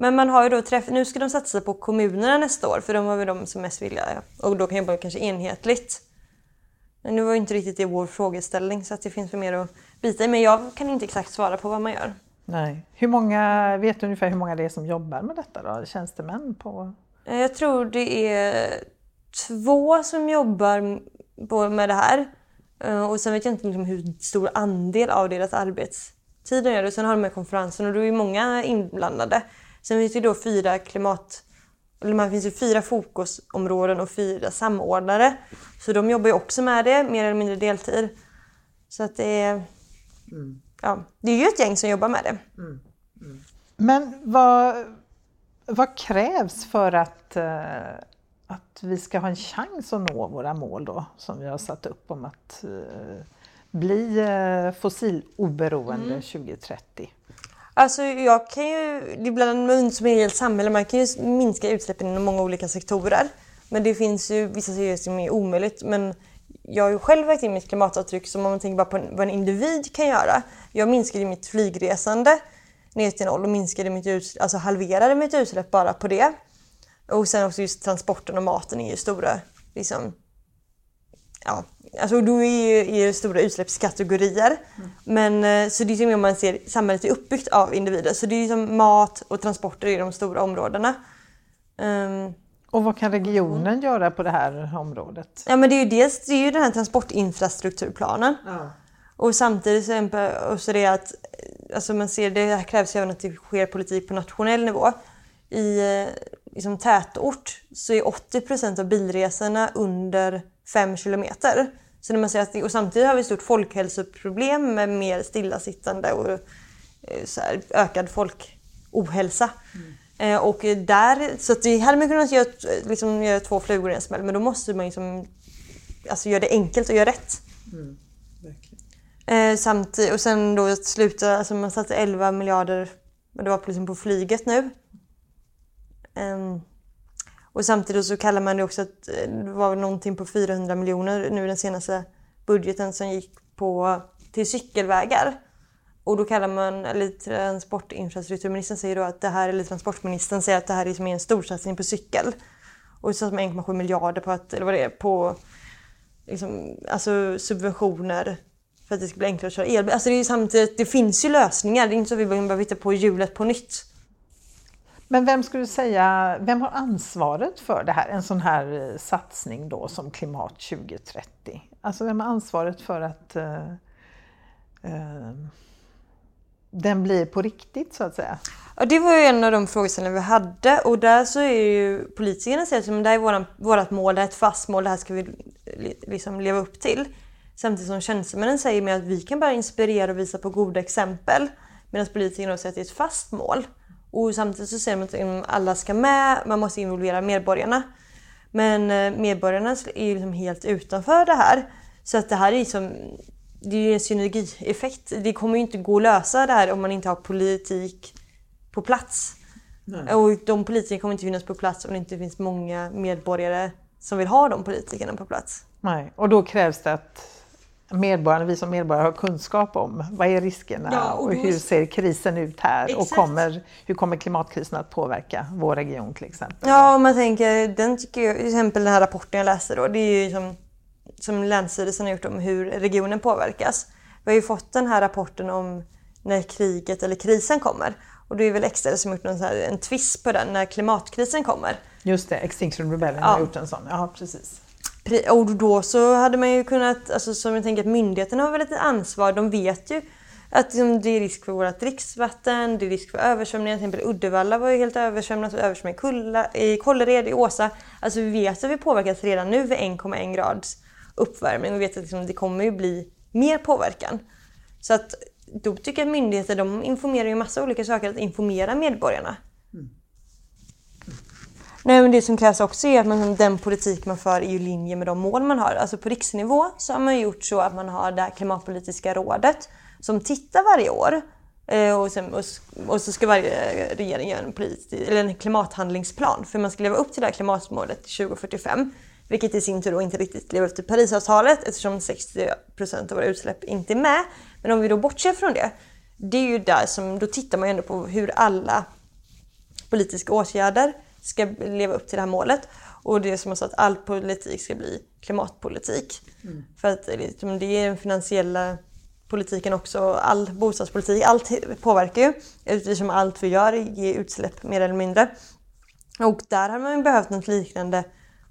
Men man har ju då träff... nu ska de satsa på kommunerna nästa år för de var väl de som mest vilja och då kan jobba kanske enhetligt. Men nu var ju inte riktigt det vår frågeställning så att det finns mer att bita i. Men jag kan inte exakt svara på vad man gör. Nej. Hur många, vet du ungefär hur många det är som jobbar med detta då? Tjänstemän på? Eh, jag tror det är två som jobbar med det här. Eh, och sen vet jag inte liksom hur stor andel av deras arbetstid de gör det. Sen har de med konferensen och då är många inblandade. Sen finns det då fyra klimat... Eller man finns ju fyra fokusområden och fyra samordnare. Så de jobbar ju också med det, mer eller mindre deltid. Så att det är... Mm. Ja, det är ju ett gäng som jobbar med det. Mm. Mm. Men vad, vad krävs för att, uh, att vi ska ha en chans att nå våra mål då, som vi har satt upp om att uh, bli uh, fossiloberoende mm. 2030? Alltså jag kan ju, ibland som i ett samhälle, man kan ju minska utsläppen inom många olika sektorer. Men det finns ju vissa saker som är omöjligt. Men jag har ju själv vägt in mitt klimatavtryck som om man tänker bara på vad en individ kan göra. Jag minskade mitt flygresande ner till noll och minskade mitt utsläpp, alltså halverade mitt utsläpp bara på det. Och sen också just transporten och maten är ju stora liksom, ja, alltså då är ju, är stora utsläppskategorier. Mm. Men, eh, så det är som om man ser samhället är uppbyggt av individer. Så det är som mat och transporter är de stora områdena. Um, och vad kan regionen mm. göra på det här området? Ja men det är ju dels det är ju den här transportinfrastrukturplanen. Ja. Och samtidigt så är det att alltså man ser, det här krävs ju även att det sker politik på nationell nivå. I eh, liksom, tätort så är 80% av bilresorna under 5 kilometer. Så när man säger att, och samtidigt har vi ett stort folkhälsoproblem med mer stillasittande och eh, här, ökad folkohälsa. Mm. Eh, och där, så att det hade man kunnat göra, liksom, göra två flugor i en smäll men då måste man liksom, alltså, göra det enkelt och göra rätt. Mm. Eh, samtidigt, och sen då sluta, alltså man satte 11 miljarder, det var liksom på flyget nu. Um, och samtidigt så kallar man det också att eh, det var någonting på 400 miljoner nu den senaste budgeten som gick på, till cykelvägar. Och då kallar man, eller transportinfrastrukturministern säger då att det här, eller transportministern säger att det här är som en storsatsning på cykel. Och så med 1,7 miljarder på att, eller vad det är, på liksom, alltså subventioner för att det ska bli enklare att köra elbil. Alltså det, är samtidigt, det finns ju lösningar, det är inte så att vi behöver hitta på hjulet på nytt. Men vem skulle du säga, vem har ansvaret för det här, en sån här eh, satsning då som Klimat 2030? Alltså vem har ansvaret för att uh, uh, den blir på riktigt så att säga? Ja, det var ju en av de frågeställningar vi hade och där så är ju politikerna säger att det här är våran, vårat mål, det här är ett fast mål, det här ska vi liksom leva upp till. Samtidigt som tjänstemännen säger med att vi kan bara inspirera och visa på goda exempel. Medan politikerna säger att det är ett fast mål. Och samtidigt så säger man att alla ska med, man måste involvera medborgarna. Men eh, medborgarna är liksom helt utanför det här. Så att det här är liksom, det är en synergieffekt. Det kommer ju inte gå att lösa det här om man inte har politik på plats. Nej. Och de politikerna kommer inte finnas på plats om det inte finns många medborgare som vill ha de politikerna på plats. Nej, och då krävs det att medborgarna, vi som medborgare har kunskap om vad är riskerna ja, och, och, hur ser krisen ut här Exakt. och kommer, hur kommer klimatkrisen att påverka vår region till exempel? Ja, om man tänker, den tycker jag, till exempel den här rapporten jag läste då, det är ju som, som Länsstyrelsen har gjort om hur regionen påverkas. Vi har ju fått den här rapporten om när kriget eller krisen kommer. Och det är väl Extra som gjort någon här, en twist på den, när klimatkrisen kommer. Just det, Extinction Rebellion ja. har gjort en sån. Ja, precis. Och då så hade man ju kunnat, alltså som jag tänker att myndigheterna har väl ett ansvar, de vet ju att liksom, det är risk för vårt dricksvatten, det är risk för översvämningar. Till exempel Uddevalla var ju helt översvämnat och översvämning i Kållered, i Åsa. Alltså vi vet att vi påverkas redan nu vid 1,1 grads uppvärmning och vi vet att liksom, det kommer ju bli mer påverkan. Så att då tycker jag att myndigheter de informerar ju massa olika saker att informera medborgarna. Nej, men det som krävs också är att man, liksom, den politik man för är i linje med de mål man har. Alltså på riksnivå så har man gjort så att man har det klimatpolitiska rådet som tittar varje år. Eh, och, sen, och, och, så ska varje regering göra en, politik, eller en klimathandlingsplan för man ska leva upp till det här klimatmålet 2045. Vilket i sin tur då inte riktigt lever upp till Parisavtalet eftersom 60% av våra utsläpp inte är med. Men om vi då bortser från det, det är ju där som, då tittar man ju ändå på hur alla politiska åtgärder ska leva upp till det här målet. Och det är som att all politik ska bli klimatpolitik. Mm. För att liksom, det är den finansiella politiken också, all bostadspolitik, allt påverkar ju eftersom allt vi gör ger utsläpp mer eller mindre. Och där har man behövt något liknande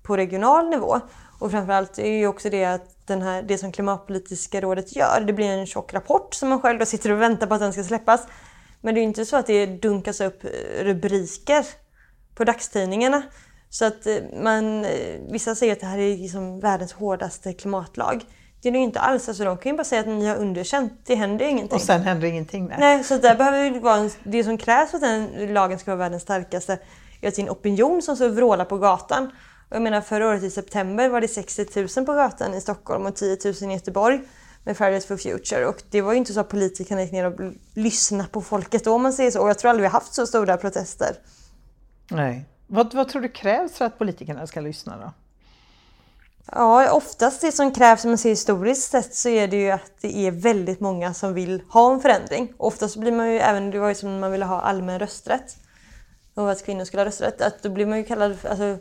på regional nivå. Och framförallt är ju också det att den här, det som Klimatpolitiska rådet gör, det blir en tjock rapport som man själv då sitter och väntar på att den ska släppas. Men det är ju inte så att det dunkas upp rubriker på dagstidningarna. Så att eh, man, eh, vissa säger att det här är liksom världens hårdaste klimatlag. Det är det ju inte alls. Alltså de kan ju bara säga att ni har underkänt. Det händer ju ingenting. Och sen händer ingenting. Nej, nej så där behöver det vara en, det som krävs för att den lagen ska vara världens starkaste är att sin opinion som så vrålar på gatan. Och jag menar förra året i september var det 60 000 på gatan i Stockholm och 10 000 i Göteborg med Fridays for Future. Och det var ju inte så att politikerna gick ner och lyssnade på folket då om man säger så. Och jag tror aldrig vi har haft så stora protester. Nej. Vad, vad tror du krävs för att politikerna ska lyssna då? Ja, oftast det som krävs om man ser historiskt sett så är det ju att det är väldigt många som vill ha en förändring. Oftast blir man ju även, det var ju som när man ville ha allmän rösträtt och att kvinnor skulle ha rösträtt, att då blir man ju kallad, alltså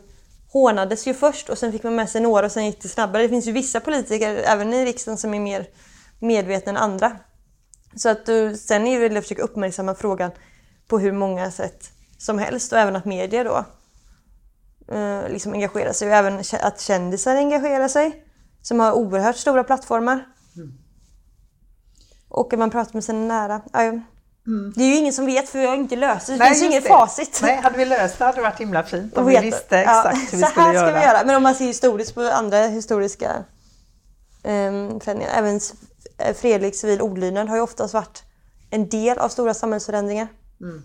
hånades ju först och sen fick man med sig några och sen gick det snabbare. Det finns ju vissa politiker, även i riksdagen, som är mer medvetna än andra. Så att du, sen är det väl att försöka uppmärksamma frågan på hur många sätt som helst och även att medier då eh, liksom engagerar sig och även att kändisar engagerar sig som har oerhört stora plattformar. Mm. Och att man pratar med sina nära. Ja, Mm. Det är ju ingen som vet för vi har inte löst det. Det Nej, finns ju inget det. facit. Nej, hade vi löst det hade det varit himla fint om vi visste exakt ja, hur vi skulle göra. Så här ska vi göra. Men om man ser historiskt på andra historiska um, förändringar. Även fredlig civil olydnad har ju oftast varit en del av stora samhällsförändringar. Mm.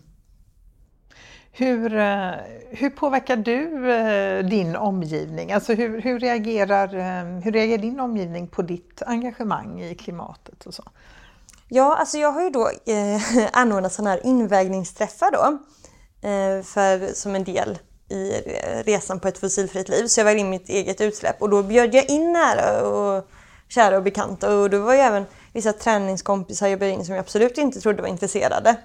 Hur, eh, hur påverkar du eh, din omgivning? Alltså hur, hur, reagerar, eh, hur reagerar din omgivning på ditt engagemang i klimatet och så? Ja, alltså jag har ju då eh, anordnat sådana här invägningsträffar då. Eh, för, som en del i resan på ett fossilfritt liv. Så jag vägde in mitt eget utsläpp och då bjöd jag in nära och kära och bekanta och då var ju även vissa träningskompisar jag bjöd in som jag absolut inte trodde var intresserade.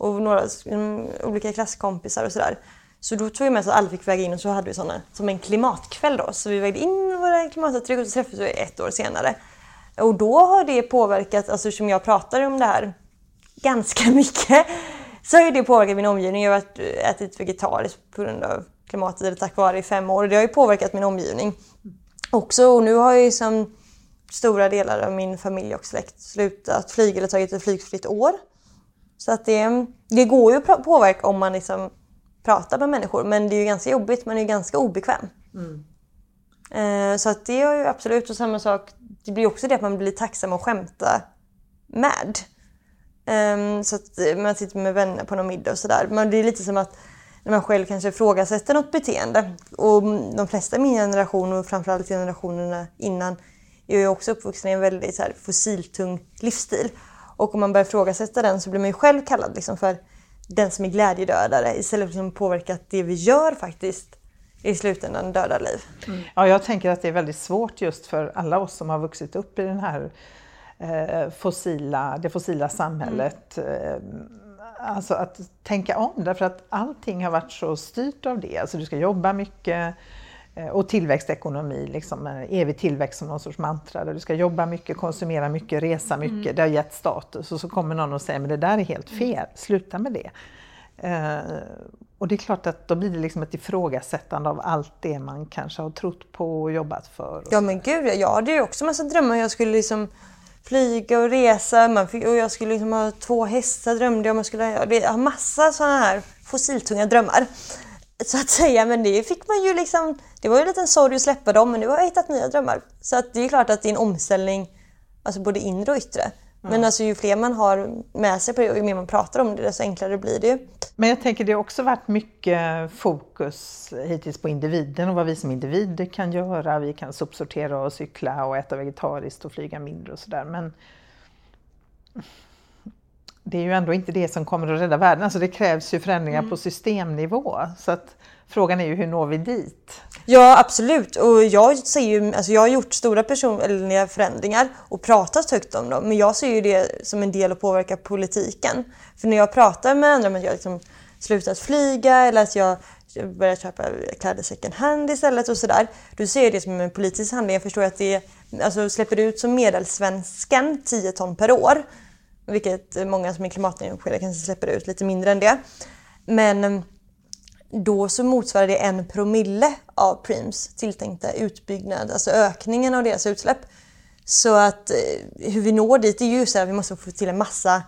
Och några um, olika klasskompisar och sådär. Så då tog jag med så att alla fick väga in och så hade vi sådana som en klimatkväll då. Så vi vägde in våra klimatavtryck och så träffades vi ett år senare. Och då har det påverkat, alltså som jag pratar om det här ganska mycket, så har det påverkat min omgivning. Jag har eh, ätit vegetariskt på grund av klimatet, eller tack vare i fem år. Och det har ju påverkat min omgivning också. Och nu har ju som stora delar av min familj och släkt slutat flyga eller tagit ett flygfritt år. Så att det, det går ju att påverka om man liksom pratar med människor men det är ju ganska jobbigt, man är ju ganska obekväm. Mm. Eh, så att det är ju absolut och samma sak, det blir också det att man blir tacksam att skämta med. Um, så att man sitter med vänner på någon middag och sådär. Men det är lite som att när man själv kanske ifrågasätter något beteende. Och de flesta i min generation och framförallt generationerna innan är ju också uppvuxna i en väldigt så här, fossiltung livsstil. Och om man börjar ifrågasätta den så blir man ju själv kallad liksom för den som är glädjedödare istället för att liksom påverka att det vi gör faktiskt i slutändan dödar liv. Mm. Ja, jag tänker att det är väldigt svårt just för alla oss som har vuxit upp i den här eh, fossila, det fossila samhället. Mm. Alltså att tänka om därför att allting har varit så styrt av det. Alltså du ska jobba mycket och tillväxtekonomi, liksom, evig tillväxt som någon sorts mantra. Där du ska jobba mycket, konsumera mycket, resa mycket. Mm. Det har gett status och så kommer någon och säger men det där är helt mm. fel, sluta med det. Eh, och det är klart att då blir det liksom ett ifrågasättande av allt det man kanske har trott på och jobbat för. Ja men gud, jag hade ju också massa drömmar. Jag skulle liksom flyga och resa man fick, och jag skulle liksom ha två hästar drömde jag om. Jag skulle ha massa sådana här fossiltunga drömmar. Så att säga, men det fick man ju liksom, det var ju en liten sorg att släppa dem men nu har jag hittat nya drömmar. Så att det är klart att det är en omställning, alltså både inre och yttre. Men alltså ju fler man har med sig på det och ju mer man pratar om det desto enklare blir det ju. Men jag tänker det har också varit mycket fokus hittills på individen och vad vi som individer kan göra. Vi kan sopsortera och cykla och äta vegetariskt och flyga mindre och sådär. Men det är ju ändå inte det som kommer att rädda världen. Alltså det krävs ju förändringar mm. på systemnivå. Så att frågan är ju hur når vi dit? Ja absolut och jag, ser ju, alltså jag har gjort stora personliga förändringar och pratat högt om dem men jag ser ju det som en del att påverka politiken. För när jag pratar med andra, men jag liksom slutat flyga eller att jag börjar köpa kläder second hand istället och sådär. Då ser det som en politisk handling. Jag förstår att det alltså släpper ut som medelsvensken 10 ton per år. Vilket många som är klimatengagerade kanske släpper ut lite mindre än det. Men ehm, då så motsvarar det en promille av Preems tilltänkta utbyggnad, alltså ökningen av deras utsläpp. Så att eh, hur vi når dit är ju så att vi måste få till en massa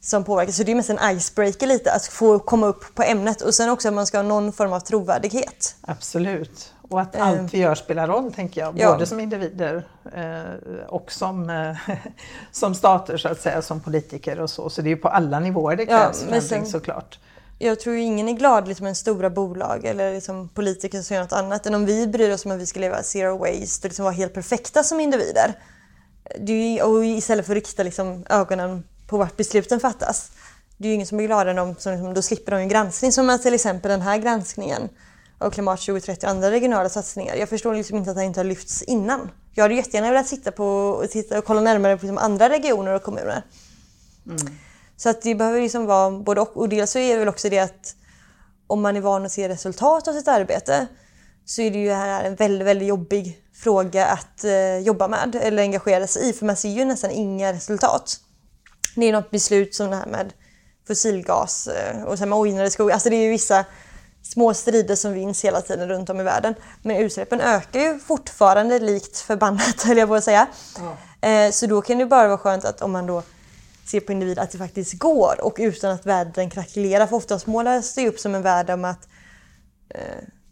som påverkar. Så det är mest en icebreaker lite, att få komma upp på ämnet och sen också att man ska ha någon form av trovärdighet. Absolut. Och att allt vi gör spelar roll, tänker jag. Ja. Både som individer eh, och som, eh, som stater, så att säga, som politiker och så. Så det är ju på alla nivåer det krävs ja, förändring såklart jag tror ingen är glad liksom, med stora bolag eller liksom, politiker som gör något annat än om vi bryr oss om att vi ska leva zero waste och liksom vara helt perfekta som individer. Är, och istället för att rikta liksom, ögonen på vart besluten fattas. Det är ju ingen som blir gladare än de som liksom, då slipper de en granskning som till exempel den här granskningen av Klimat 2030 och andra regionala satsningar. Jag förstår liksom inte att det inte har lyfts innan. Jag hade jättegärna velat sitta på och, titta och kolla närmare på liksom andra regioner och kommuner. Mm. Så att det behöver liksom vara både och. Och dels så är det väl också det att om man är van att se resultat av sitt arbete så är det ju här en väldigt, väldigt jobbig fråga att eh, jobba med eller engagera sig i för man ser ju nästan inga resultat. Det är något beslut som det här med fossilgas eh, och sen med ojnade skog. Alltså det är ju vissa små strider som vinns hela tiden runt om i världen. Men utsläppen ökar ju fortfarande likt förbannat höll jag på att säga. Eh, så då kan det bara vara skönt att om man då se på individ att det faktiskt går och utan att världen krackelerar. För oftast målas det upp som en värld om att eh,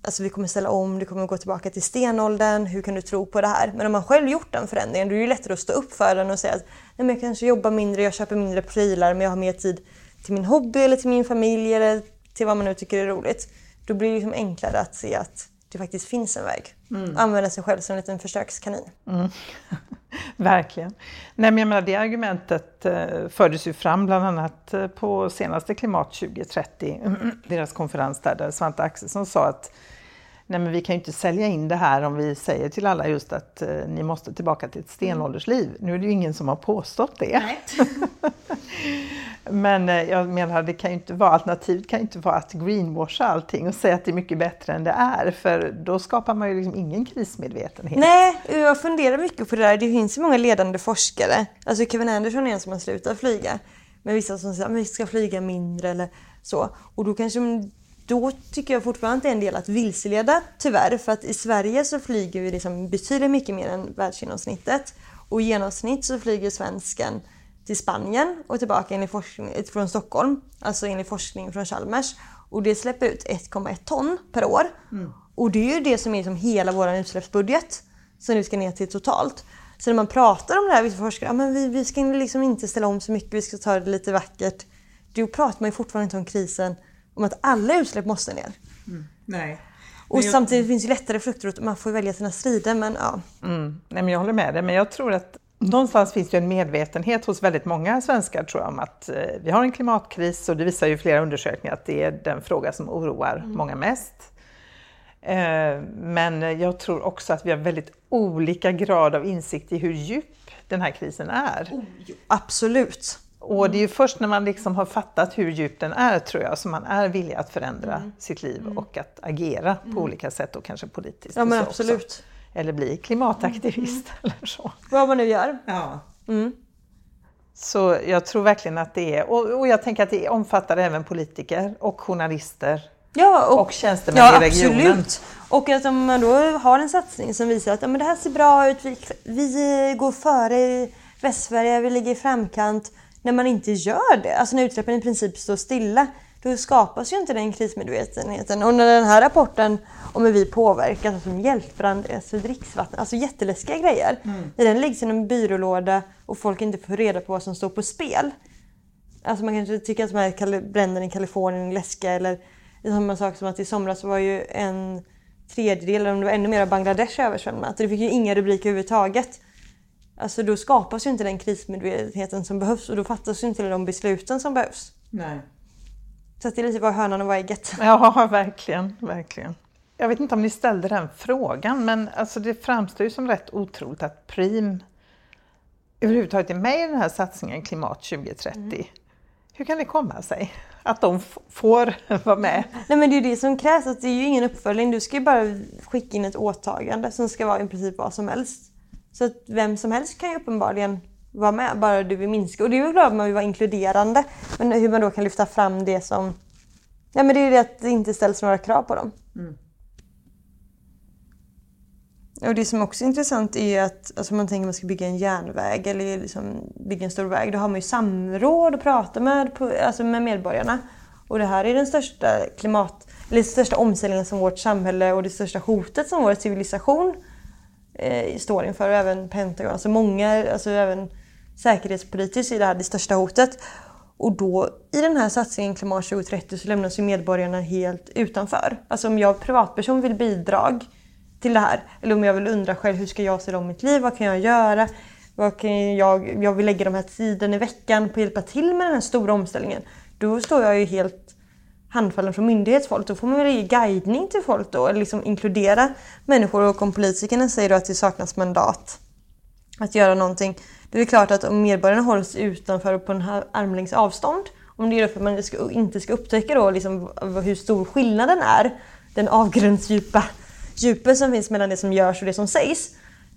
alltså vi kommer ställa om, det kommer gå tillbaka till stenåldern, hur kan du tro på det här? Men om man själv gjort den förändringen då är det lättare att stå upp för den och säga att Nej, men jag kanske jobbar mindre, jag köper mindre prylar men jag har mer tid till min hobby eller till min familj eller till vad man nu tycker är roligt. Då blir det liksom enklare att se att det faktiskt finns en väg. Mm. Använda sig själv som en liten försökskanin. Mm. Verkligen. Nej, men jag menar, det argumentet eh, fördes ju fram bland annat eh, på senaste Klimat 2030, deras konferens där, där Svante Axelsson sa att Nej, men vi kan ju inte sälja in det här om vi säger till alla just att eh, ni måste tillbaka till ett stenåldersliv. Nu är det ju ingen som har påstått det. men eh, jag menar, det kan ju inte vara, alternativet kan ju inte vara att greenwasha allting och säga att det är mycket bättre än det är, för då skapar man ju liksom ingen krismedvetenhet. Nej, jag funderar mycket på det där. Det finns ju många ledande forskare. Alltså Kevin Anderson är en som har slutat flyga. Men vissa som säger att vi ska flyga mindre eller så. Och då kanske då tycker jag fortfarande att det är en del att vilseleda, tyvärr. För att i Sverige så flyger vi liksom betydligt mycket mer än världsgenomsnittet. Och i genomsnitt så flyger svensken till Spanien och tillbaka enligt forskning, från Stockholm, alltså enligt forskning från Chalmers. Och det släpper ut 1,1 ton per år. Mm. Och det är ju det som är liksom hela vår utsläppsbudget som nu ska ner till totalt. Så när man pratar om det här, vissa forskare, ja, men vi, vi ska liksom inte ställa om så mycket, vi ska ta det lite vackert. Då pratar man ju fortfarande inte om krisen om att alla utsläpp måste ner. Mm. Nej. Och jag... samtidigt finns det lättare frukter och man får välja sina strider. Men, ja. Mm. Nej, men jag håller med dig, men jag tror att någonstans finns det en medvetenhet hos väldigt många svenskar tror jag om att eh, vi har en klimatkris och det visar ju flera undersökningar att det är den fråga som oroar mm. många mest. Eh, men jag tror också att vi har väldigt olika grad av insikt i hur djup den här krisen är. Oh, absolut. Och det är ju först när man liksom har fattat hur djup den är, tror jag, som man är villig att förändra mm. sitt liv mm. och att agera på mm. olika sätt och kanske politiskt. Ja, men absolut. Också. Eller bli klimataktivist mm. eller så. Vad man nu gör. Ja. Mm. Så jag tror verkligen att det är, och, och, jag tänker att det omfattar även politiker och journalister ja, och, och tjänstemän ja, i regionen. Absolut. Och att om man då har en satsning som visar att ja, men det här ser bra ut, vi, vi går före i Västsverige, vi ligger i framkant när man inte gör det, alltså när utsläppen i princip står stilla, då skapas ju inte den krismedvetenheten. Och när den här rapporten om hur vi påverkas, alltså mjältbrand, alltså dricksvatten, alltså jätteläskiga grejer. Mm. När den läggs i en byrålåda och folk inte får reda på vad som står på spel. Alltså man kanske tycker att de här bränderna i Kalifornien är läskiga eller samma sak som att i somras var ju en tredjedel, eller om det var ännu mer, av Bangladesh översvämmat. Det fick ju inga rubriker överhuvudtaget. Alltså då skapas ju inte den krismedvetenheten som behövs och då fattas ju inte de besluten som behövs. Nej. Så det är lite vad hönan och vad ägget. Ja, verkligen, verkligen. Jag vet inte om ni ställde den frågan, men alltså det framstår ju som rätt otroligt att Prim överhuvudtaget är med i den här satsningen Klimat 2030. Mm. Hur kan det komma sig? att de får vara med. Nej men det är ju det som krävs, att det är ju ingen uppföljning. Du ska ju bara skicka in ett åtagande som ska vara i princip vad som helst. Så att vem som helst kan ju uppenbarligen vara med, bara du vill minska. Och det är ju klart att man vill vara inkluderande. Men hur man då kan lyfta fram det som... Ja men det är ju det att det inte ställs några krav på dem. Mm. Och det som också är intressant är ju att alltså man tänker att man ska bygga en järnväg eller liksom bygga en stor väg. Då har man ju samråd och prata med, alltså med medborgarna. Och det här är den största klimat, eller den största omställningen som vårt samhälle och det största hotet som vår civilisation eh, står inför. Och även Pentagon, alltså många, alltså även säkerhetspolitiskt är det här det största hotet. Och då i den här satsningen Klimat 2030 så lämnas ju medborgarna helt utanför. Alltså om jag privatperson vill bidrag till det här. Eller om jag vill undra själv, hur ska jag se om mitt liv? Vad kan jag göra? Vad kan jag, jag vill lägga de här tiden i veckan på att hjälpa till med den här stora omställningen. Då står jag ju helt handfallen från myndighetsfolk. Då får man väl ge guidning till folk då, eller liksom inkludera människor. Och om politikerna säger då att det saknas mandat att göra någonting. Det är klart att om medborgarna hålls utanför på en armlängds avstånd, om det är för att man ska, inte ska upptäcka då liksom hur stor skillnaden är, den avgrundsdjupa djupet som finns mellan det som görs och det som sägs.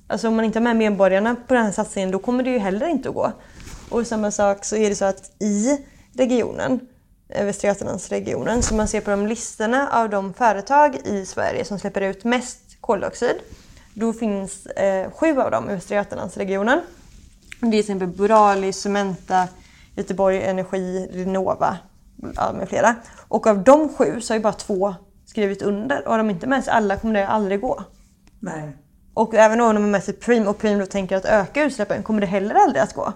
Alltså om man inte har med medborgarna på den här satsningen då kommer det ju heller inte att gå. Och samma sak så är det så att i regionen, Västra Götalandsregionen, så man ser på de listorna av de företag i Sverige som släpper ut mest koldioxid. Då finns eh, sju av dem i Västra Götalandsregionen. Det är till exempel Boreali, Cementa, Göteborg Energi, Renova med flera. Och av de sju så är bara två skrivit under. Och har de inte med sig alla kommer det aldrig gå. Nej. Och även om de har med sig Preem och Preem då tänker att öka utsläppen kommer det heller aldrig att gå.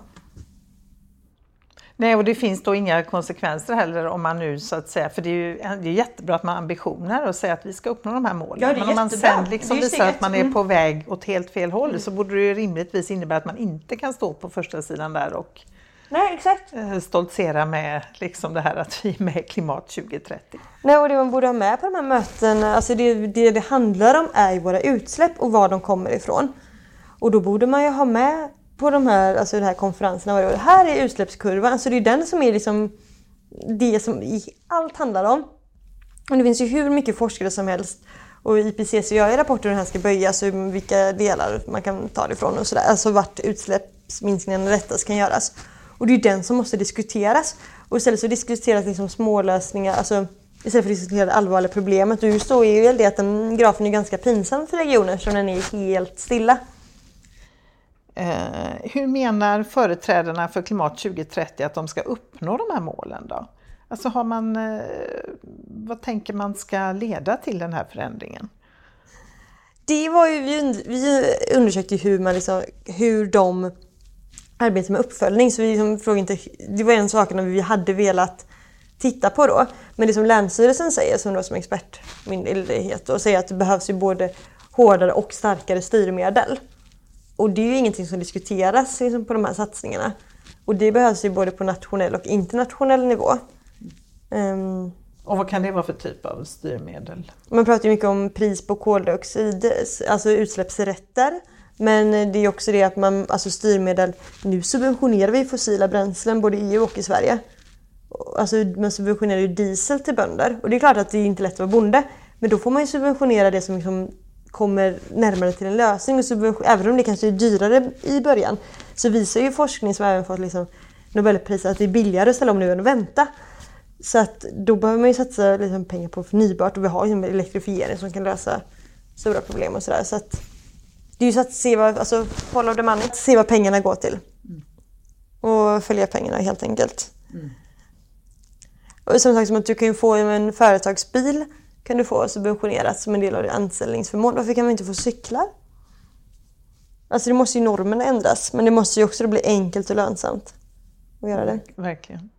Nej, och det finns då inga konsekvenser heller om man nu så att säga, för det är ju det är jättebra att man har ambitioner och säger att vi ska uppnå de här målen. Ja, Men om man sen liksom visar att man är på väg åt helt fel håll mm. så borde det ju rimligtvis innebära att man inte kan stå på första sidan där och Nej, exakt. Eh, stoltsera med liksom det här att vi är med Klimat 2030. Nej, och det man borde ha med på de här mötena, alltså det, det det handlar om är ju våra utsläpp och var de kommer ifrån. Och då borde man ju ha med på de här, alltså de här konferenserna, det här är utsläppskurvan, alltså det är den som är liksom det som allt handlar om. Och det finns ju hur mycket forskare som helst och IPCC gör ju rapporter hur den här ska böjas och vilka delar man kan ta det ifrån och sådär. Alltså vart utsläppsminskningarna lättast kan göras. Och det är den som måste diskuteras. Och istället så diskuteras liksom smålösningar, alltså istället för att diskutera det allvarliga problemet. Och just då är ju det att den grafen är ganska pinsam för regionen eftersom den är helt stilla. Eh, hur menar företrädarna för Klimat 2030 att de ska uppnå de här målen då? Alltså har man, eh, vad tänker man ska leda till den här förändringen? Det var ju, vi, vi undersökte hur, man liksom, hur de arbetar med uppföljning. Så vi liksom frågade inte, det var en sak vi hade velat titta på då. Men det som Länsstyrelsen säger, som då som expertmyndighet, och säger att det behövs ju både hårdare och starkare styrmedel. Och det är ju ingenting som diskuteras liksom, på de här satsningarna. Och det behövs ju både på nationell och internationell nivå. Um, och vad kan det vara för typ av styrmedel? Man pratar ju mycket om pris på koldioxid, alltså utsläppsrätter. Men det är också det att man, alltså styrmedel, nu subventionerar vi fossila bränslen både i EU och i Sverige. Alltså man subventionerar ju diesel till bönder och det är klart att det är inte lätt att vara bonde. Men då får man ju subventionera det som liksom kommer närmare till en lösning. Och även om det kanske är dyrare i början så visar ju forskning som även fått liksom Nobelpriset att det är billigare att ställa om nu än att vänta. Så att då behöver man ju satsa liksom pengar på förnybart och vi har en elektrifiering som kan lösa stora problem och sådär. Så att det är ju så att se vad, alltså follow the money, se vad pengarna går till. Och följa pengarna helt enkelt. Mm. Och som sagt, som att du kan ju få en företagsbil kan du få subventionerat som en del av din anställningsförmån. Varför kan vi inte få cyklar? Alltså det måste ju normerna ändras men det måste ju också bli enkelt och lönsamt att göra det. Verkligen.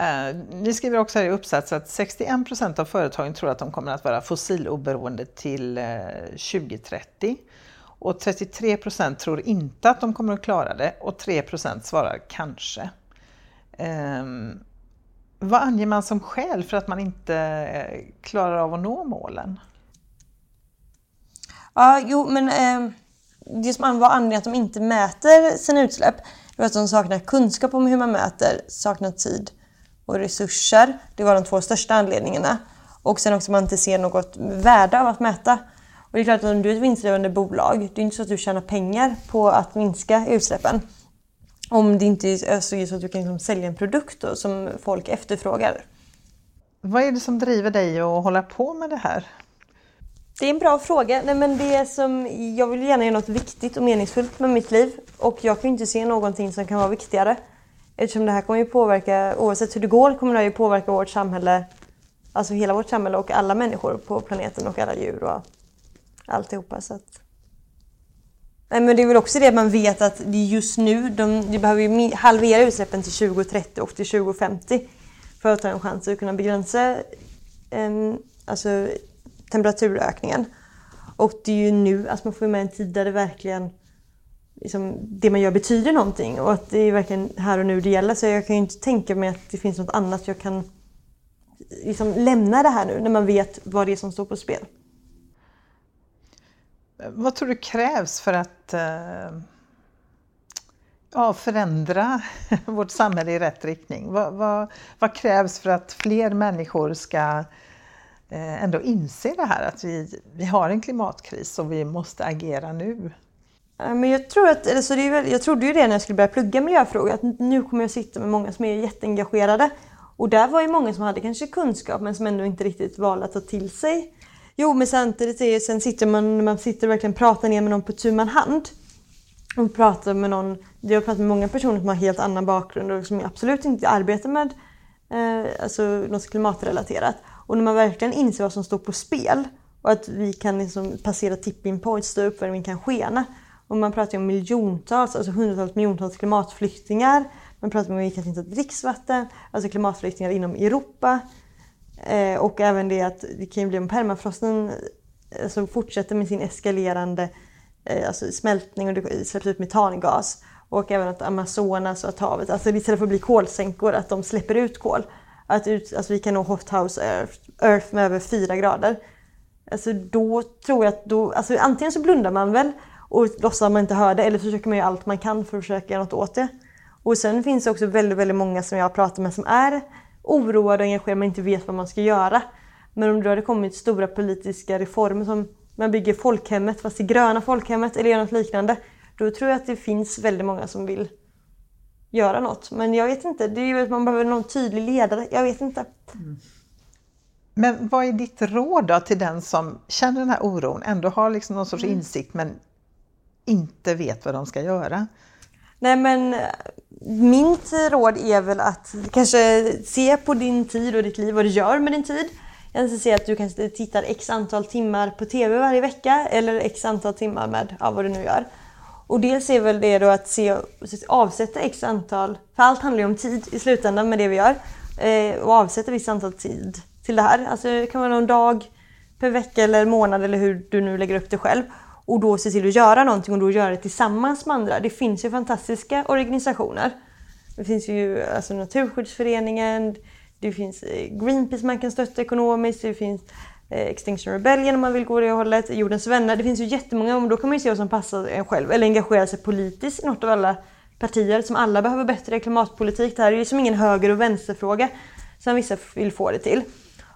Uh, ni skriver också här i uppsats att 61 procent av företagen tror att de kommer att vara fossiloberoende till uh, eh, 2030 och 33 procent tror inte att de kommer att klara det och 3 procent svarar kanske. Um, vad anger man som skäl för att man inte eh, klarar av att nå målen? Ja, jo, men eh, det som var anledningen att de inte mäter sina utsläpp var att de saknar kunskap om hur man mäter, saknar tid och resurser. Det var de två största anledningarna. Och sen också att man inte ser något värde av att mäta. Och det är klart att om du är ett vinstdrivande bolag, det är inte så att du tjänar pengar på att minska utsläppen. Om det inte är så att du kan liksom sälja en produkt då, som folk efterfrågar. Vad är det som driver dig att hålla på med det här? Det är en bra fråga. Nej, men det som, jag vill gärna göra något viktigt och meningsfullt med mitt liv. Och jag kan inte se någonting som kan vara viktigare. Eftersom det här kommer ju påverka, oavsett hur det går, kommer det ju påverka vårt samhälle. Alltså hela vårt samhälle och alla människor på planeten och alla djur och alltihopa. Så att... Nej, men det är väl också det att man vet att det just nu, de, de behöver halvera utsläppen till 2030 och till 2050 för att ta en chans att kunna begränsa eh, alltså, temperaturökningen. Och det är ju nu, alltså man får med en tid där det verkligen liksom, det man gör betyder någonting och att det är verkligen här och nu det gäller. Så jag kan ju inte tänka mig att det finns något annat jag kan liksom lämna det här nu när man vet vad det är som står på spel. Vad tror du krävs för att eh, ja, förändra vårt samhälle i rätt riktning? Vad, vad, vad krävs för att fler människor ska eh, ändå inse det här att vi, vi har en klimatkris och vi måste agera nu? Men jag, tror att, alltså det är väl, jag trodde ju det när jag skulle börja plugga miljöfrågor att nu kommer jag sitta med många som är jätteengagerade. Och där var ju många som hade kanske kunskap men som ändå inte riktigt valde att ta till sig Jo, men samtidigt är sen sitter man, man sitter och verkligen pratar ner med någon på tu man hand. Och pratar med någon, jag har pratat med många personer som har helt annan bakgrund och som absolut inte arbetar med eh, alltså något klimatrelaterat. Och när man verkligen inser vad som står på spel och att vi kan liksom passera tipping points där uppvärmningen kan skena. Och man pratar ju om miljontals, alltså hundratals miljontals klimatflyktingar. Man pratar om att vi kanske inte har dricksvatten, alltså klimatflyktingar inom Europa. Eh, och även det att det kan ju bli om permafrosten eh, alltså fortsätter med sin eskalerande eh, alltså smältning och det släpps ut metangas. Och även att Amazonas och att havet, alltså istället för att bli kolsänkor, att de släpper ut kol. Att ut, alltså vi kan nå hot house earth, earth med över 4 grader. Alltså då tror jag att då, alltså antingen så blundar man väl och låtsas att man inte hör det eller så försöker man göra allt man kan för att försöka göra något åt det. Och sen finns det också väldigt, väldigt många som jag har pratat med som är oroad och engagerad men inte vet vad man ska göra. Men om det hade kommit stora politiska reformer som man bygger folkhemmet fast det gröna folkhemmet eller något liknande. Då tror jag att det finns väldigt många som vill göra något. Men jag vet inte, det är ju att man behöver någon tydlig ledare. Jag vet inte. Mm. Men vad är ditt råd då till den som känner den här oron, ändå har liksom någon sorts mm. insikt men inte vet vad de ska göra? Nej men eh, mitt råd är väl att kanske se på din tid och ditt liv, vad du gör med din tid. Jag säga att du kanske tittar x antal timmar på TV varje vecka eller x antal timmar med ja, vad du nu gör. Och dels är väl det då att se, avsätta x antal, för allt handlar ju om tid i slutändan med det vi gör. Eh, och avsätta visst antal tid till det här. Alltså det kan vara någon dag per vecka eller månad eller hur du nu lägger upp det själv och då se till att göra någonting och då göra det tillsammans med andra. Det finns ju fantastiska organisationer. Det finns ju alltså Naturskyddsföreningen, det finns eh, Greenpeace man kan stötta ekonomiskt, det finns eh, Extinction Rebellion om man vill gå det hållet, Jordens vänner. Det finns ju jättemånga och då kan man ju se vad som passar en själv. Eller engagera sig politiskt i något av alla partier som alla behöver bättre klimatpolitik. Det här är ju som ingen höger och vänsterfråga som vissa vill få det till.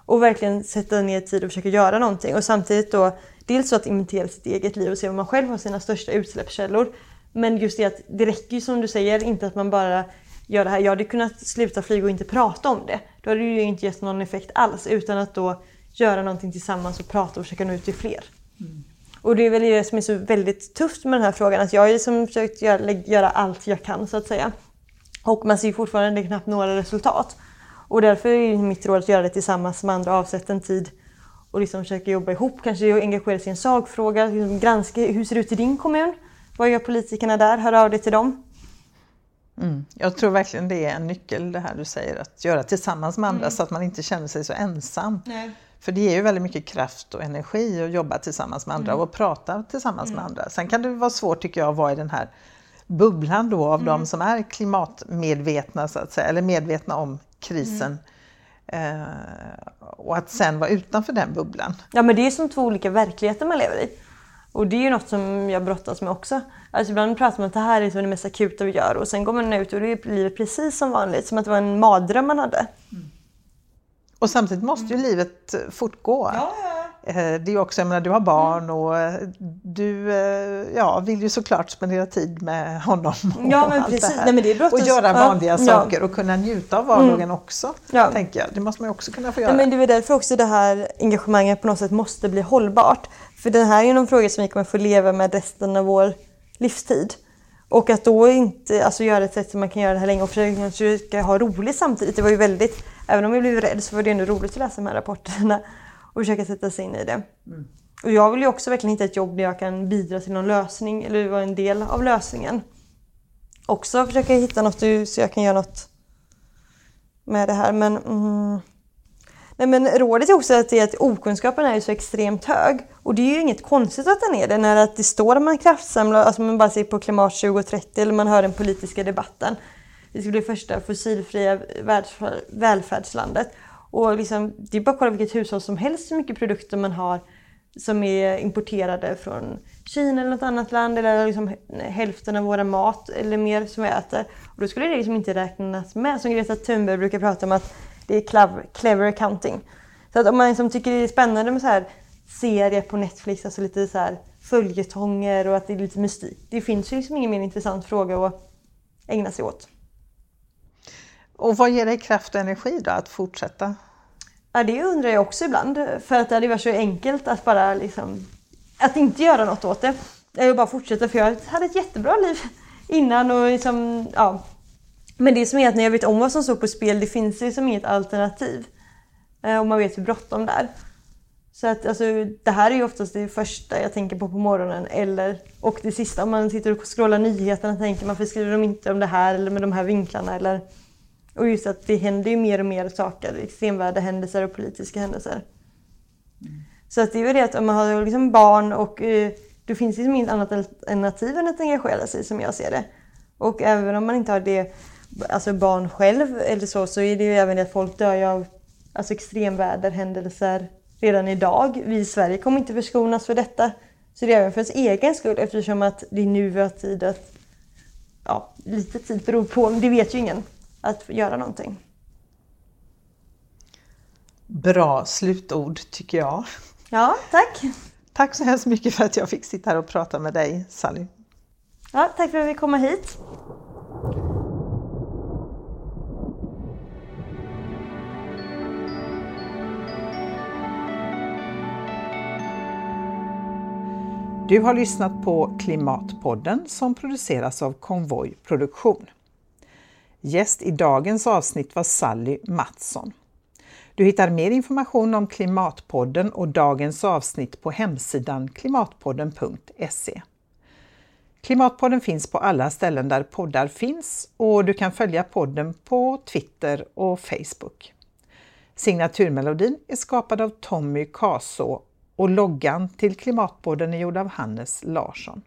Och verkligen sätta ner tid och försöka göra någonting och samtidigt då dels så att inventera sitt eget liv och se vad man själv har sina största utsläppskällor. Men just det att det räcker ju som du säger inte att man bara gör det här. Jag hade kunnat sluta flyga och inte prata om det. Då hade det ju inte gett någon effekt alls utan att då göra någonting tillsammans och prata och försöka nå ut till fler. Mm. Och det är väl det som är så väldigt tufft med den här frågan. Att jag har liksom försökt göra, göra allt jag kan så att säga. Och man ser fortfarande knappt några resultat. Och därför är mitt råd att göra det tillsammans med andra. Avsätt en tid och liksom försöka jobba ihop, kanske engagera sig i en sakfråga, liksom granska hur ser det ut i din kommun? Vad gör politikerna där? Hör av dig till dem. Mm. Jag tror verkligen det är en nyckel det här du säger, att göra tillsammans med andra mm. så att man inte känner sig så ensam. Nej. För det ger ju väldigt mycket kraft och energi att jobba tillsammans med andra mm. och prata tillsammans med mm. andra. Sen kan det vara svårt tycker jag att vara i den här bubblan då av de mm. som är klimatmedvetna så att säga, eller medvetna om krisen mm. Och att sen vara utanför den bubblan. Ja men det är som två olika verkligheter man lever i. Och det är ju något som jag brottas med också. Alltså ibland pratar man att det här är det mest akuta vi gör och sen går man ut och det är livet precis som vanligt, som att det var en mardröm man hade. Mm. Och samtidigt måste ju livet fortgå. Ja, ja. Eh, det är också, jag menar, du har barn mm. och eh, du eh, ja, vill ju såklart spendera tid med honom. Ja, men precis. Nej, men det är och göra vanliga ja. saker och kunna njuta av vardagen mm. också. Ja. tänker jag. Det måste man ju också kunna få göra. Nej, men det är därför också det här engagemanget på något sätt måste bli hållbart. För det här är ju någon fråga som vi kommer få leva med resten av vår livstid. Och att då inte alltså, göra ett sätt som man kan göra det här länge och försöka ha roligt samtidigt. Det var ju väldigt, även om jag blev rädd så var det ändå roligt att läsa de här rapporterna och försöka sätta sig in i det. Mm. Och jag vill ju också verkligen hitta ett jobb där jag kan bidra till någon lösning eller vara en del av lösningen. Också försöka hitta något så jag kan göra något med det här. Men, mm, nej, men rådet är också att, det är att okunskapen är så extremt hög. Och det är ju inget konstigt att den är det när det står att man kraftsamlar, alltså man bara ser på Klimat 2030 eller man hör den politiska debatten. Vi ska bli första fossilfria välfärdslandet. Och liksom, det är bara att kolla vilket hushåll som helst hur mycket produkter man har som är importerade från Kina eller något annat land eller liksom hälften av våra mat eller mer som vi äter. Och då skulle det liksom inte räknas med. Som Greta Thunberg brukar prata om att det är clever, accounting. Så att om man liksom tycker det är spännande med så här serier på Netflix, alltså lite så här följetonger och att det är lite mystik. Det finns ju liksom ingen mer intressant fråga att ägna sig åt. Och vad ger dig kraft och energi då att fortsätta? Ja, det undrar jag också ibland. För att det hade varit så enkelt att bara liksom, att inte göra något åt det. Eller bara fortsätta för jag hade ett jättebra liv innan och liksom, ja. Men det som är att när jag vet om vad som står på spel, det finns liksom inget alternativ. Eh, och man vet hur bråttom det är. Så att alltså, det här är ju oftast det första jag tänker på på morgonen eller, och det sista om man sitter och scrollar nyheterna tänker man varför skriver de inte om det här eller med de här vinklarna eller och just att det händer ju mer och mer saker, extremväderhändelser och politiska händelser. Mm. Så att det är ju det att om man har liksom barn och eh, det finns liksom inget annat alternativ än att engagera sig som jag ser det. Och även om man inte har det, alltså barn själv eller så, så är det ju även det att folk dör ju av alltså extremväderhändelser redan idag. Vi i Sverige kommer inte förskonas för detta. Så det är även för ens egen skull eftersom att det är nu vi har tid att, ja, lite tid beror på, det vet ju ingen att göra någonting. Bra slutord tycker jag. Ja, tack. Tack så hemskt mycket för att jag fick sitta här och prata med dig, Sally. Ja, tack för att vi fick komma hit. Du har lyssnat på Klimatpodden som produceras av Konvoj Produktion. Gäst i dagens avsnitt var Sally Mattsson. Du hittar mer information om Klimatpodden och dagens avsnitt på hemsidan klimatpodden.se. Klimatpodden finns på alla ställen där poddar finns och du kan följa podden på Twitter och Facebook. Signaturmelodin är skapad av Tommy Kaså och loggan till Klimatpodden är gjord av Hannes Larsson.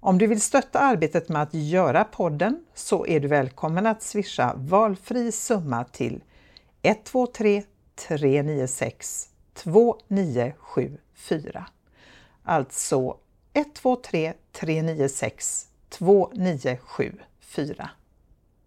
Om du vill stötta arbetet med att göra podden så är du välkommen att swisha valfri summa till 123 396 2974. Alltså 123 396 2974.